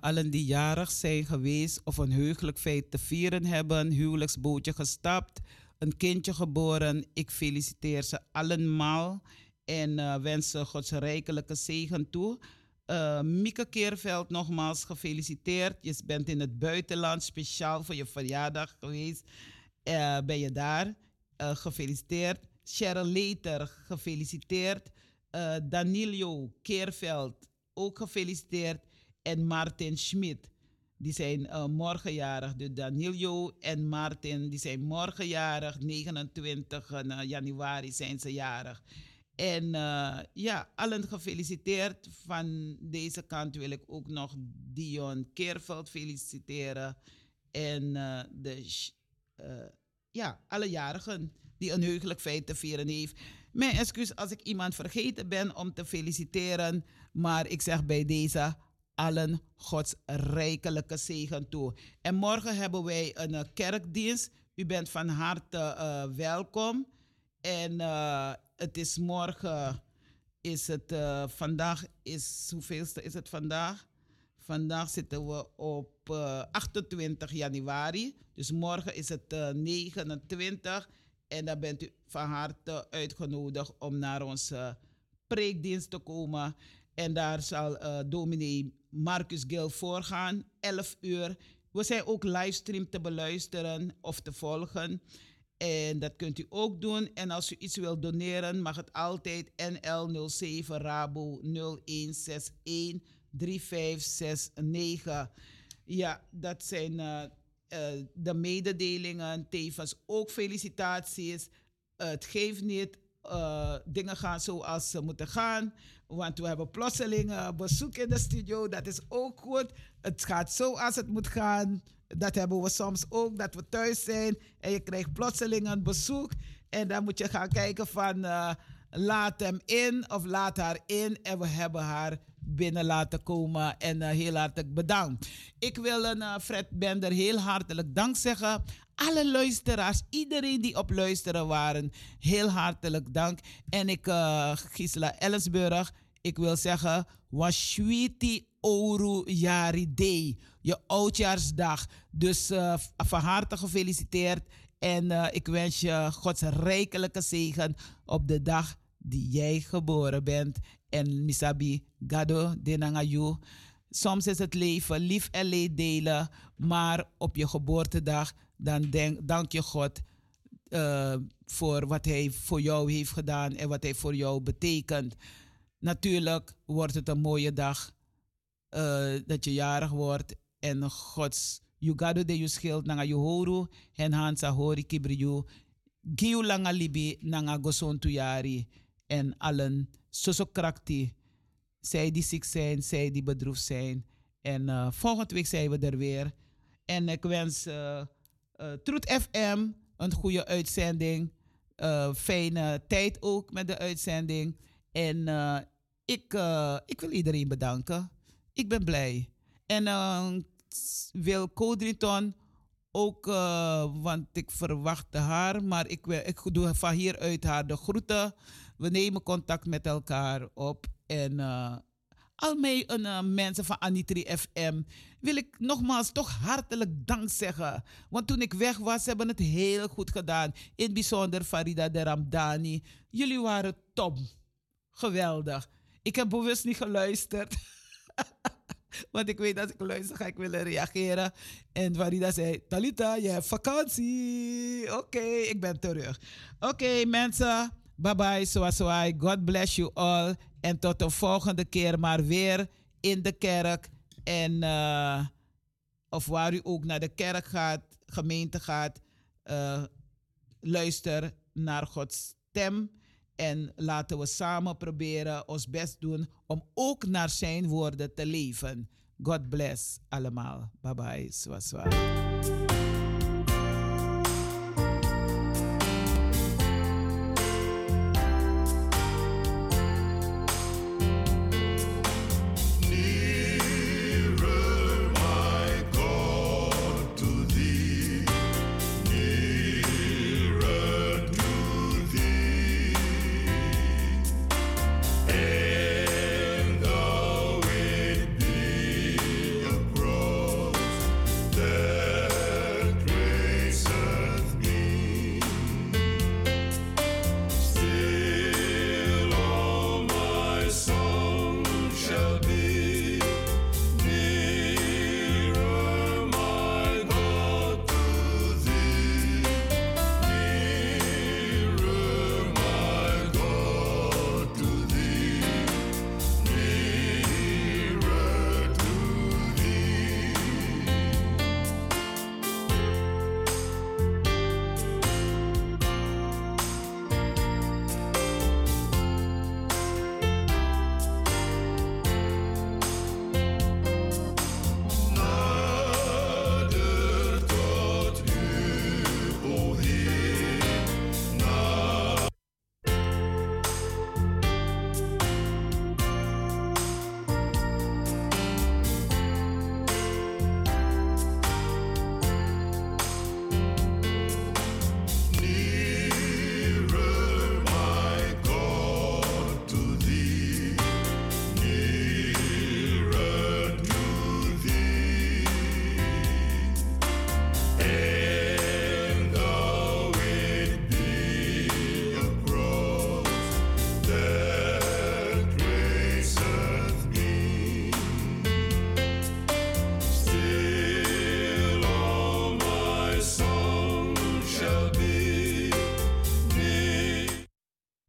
Allen die jarig zijn geweest of een heugelijk feit te vieren hebben, huwelijksbootje gestapt, een kindje geboren. Ik feliciteer ze allemaal en eh, wens ze Gods rijkelijke zegen toe. Eh Mieke Keerveld, nogmaals gefeliciteerd. Je bent in het buitenland speciaal voor je verjaardag geweest. Eh, ben je daar? Gefeliciteerd. Cheryl Leter, gefeliciteerd. Danilo Keerveld, ook gefeliciteerd. En Martin Schmid, die zijn eh, morgenjarig. Dus Danilo en Martin, die zijn morgenjarig. 29 eh, januari zijn ze jarig. En eh, ja, allen gefeliciteerd. Van deze kant wil ik ook nog Dion Keerveld feliciteren. En eh, de, ja, alle jarigen die een heugelijk feit te vieren heeft. Mijn excuus als ik iemand vergeten ben om te feliciteren. Maar ik zeg bij deze allen Gods rijkelijke zegen toe. En morgen hebben wij een eh, kerkdienst. U bent van harte eh, welkom. En eh, het is morgen, is het, vandaag is, hoeveelste is het vandaag? Vandaag zitten we op eh, 28 januari. Dus morgen is het eh, 29. En dan bent u van harte uitgenodigd om naar onze preekdienst te komen. En daar zal eh dominee Marcus Gil voorgaan, 11 uur. We zijn ook livestream te beluisteren of te volgen. En dat kunt u ook doen. En als u iets wilt doneren, mag het altijd NL07 Rabo 0161 3569. Ja, dat zijn eh, eh, de mededelingen. Tevens ook felicitaties. het geeft niet. Eh, dingen gaan zoals ze moeten gaan. Want we hebben plotseling eh, bezoek in de studio. Dat is ook goed. Het gaat zoals het moet gaan. Dat hebben we soms ook, dat we thuis zijn en je krijgt plotseling een bezoek. En dan moet je gaan kijken van eh, laat hem in of laat haar in. En we hebben haar binnen laten komen en heel hartelijk bedankt. Ik wil een Fred Bender heel hartelijk dank zeggen. Alle luisteraars, iedereen die op luisteren waren, heel hartelijk dank. En ik, eh Gisela Ellensburg, ik wil zeggen, Washwiti Oru Yari Day, je oudjaarsdag. Dus eh, van harte gefeliciteerd. En eh, ik wens je Gods rijkelijke zegen op de dag die jij geboren bent. En misabi gado denangayu. Soms is het leven lief en leed delen, maar op je geboortedag dan denk, dank je God eh, voor wat Hij voor jou heeft gedaan en wat Hij voor jou betekent. Natuurlijk wordt het een mooie dag eh, dat je jarig wordt en Gods Yugado de Yuskild nanga Yohoru en Hansa Hori Kibriyu Giu langa libi nanga goson tuyari en allen sosokrakti. Zij die ziek zijn, zij die bedroefd zijn. En eh, volgende week zijn we er weer. En ik wens eh, Troet FM een goede uitzending. Eh, fijne tijd ook met de uitzending. En eh, ik, ik wil iedereen bedanken. Ik ben blij. En wil Codrington ook, want ik verwachtte haar, maar ik, wil, ik doe van hieruit haar de groeten. We nemen contact met elkaar op. En al mijn eh, mensen van Anitri FM wil ik nogmaals toch hartelijk dank zeggen. Want toen ik weg was, hebben het heel goed gedaan. In het bijzonder Farida de Ramdani. Jullie waren top. Geweldig. Ik heb bewust niet geluisterd. Want ik weet dat ik luister, ga ik willen reageren. En Farida zei, Talita, je hebt vakantie. Oké, ik ben terug. Oké, mensen. Bye bye, zoals God bless you all. En tot de volgende keer maar weer in de kerk. En eh, of waar u ook naar de kerk gaat, gemeente gaat. eh, luister naar Gods stem. En laten we samen proberen ons best doen om ook naar zijn woorden te leven. God bless allemaal. Bye bye. Swaswa.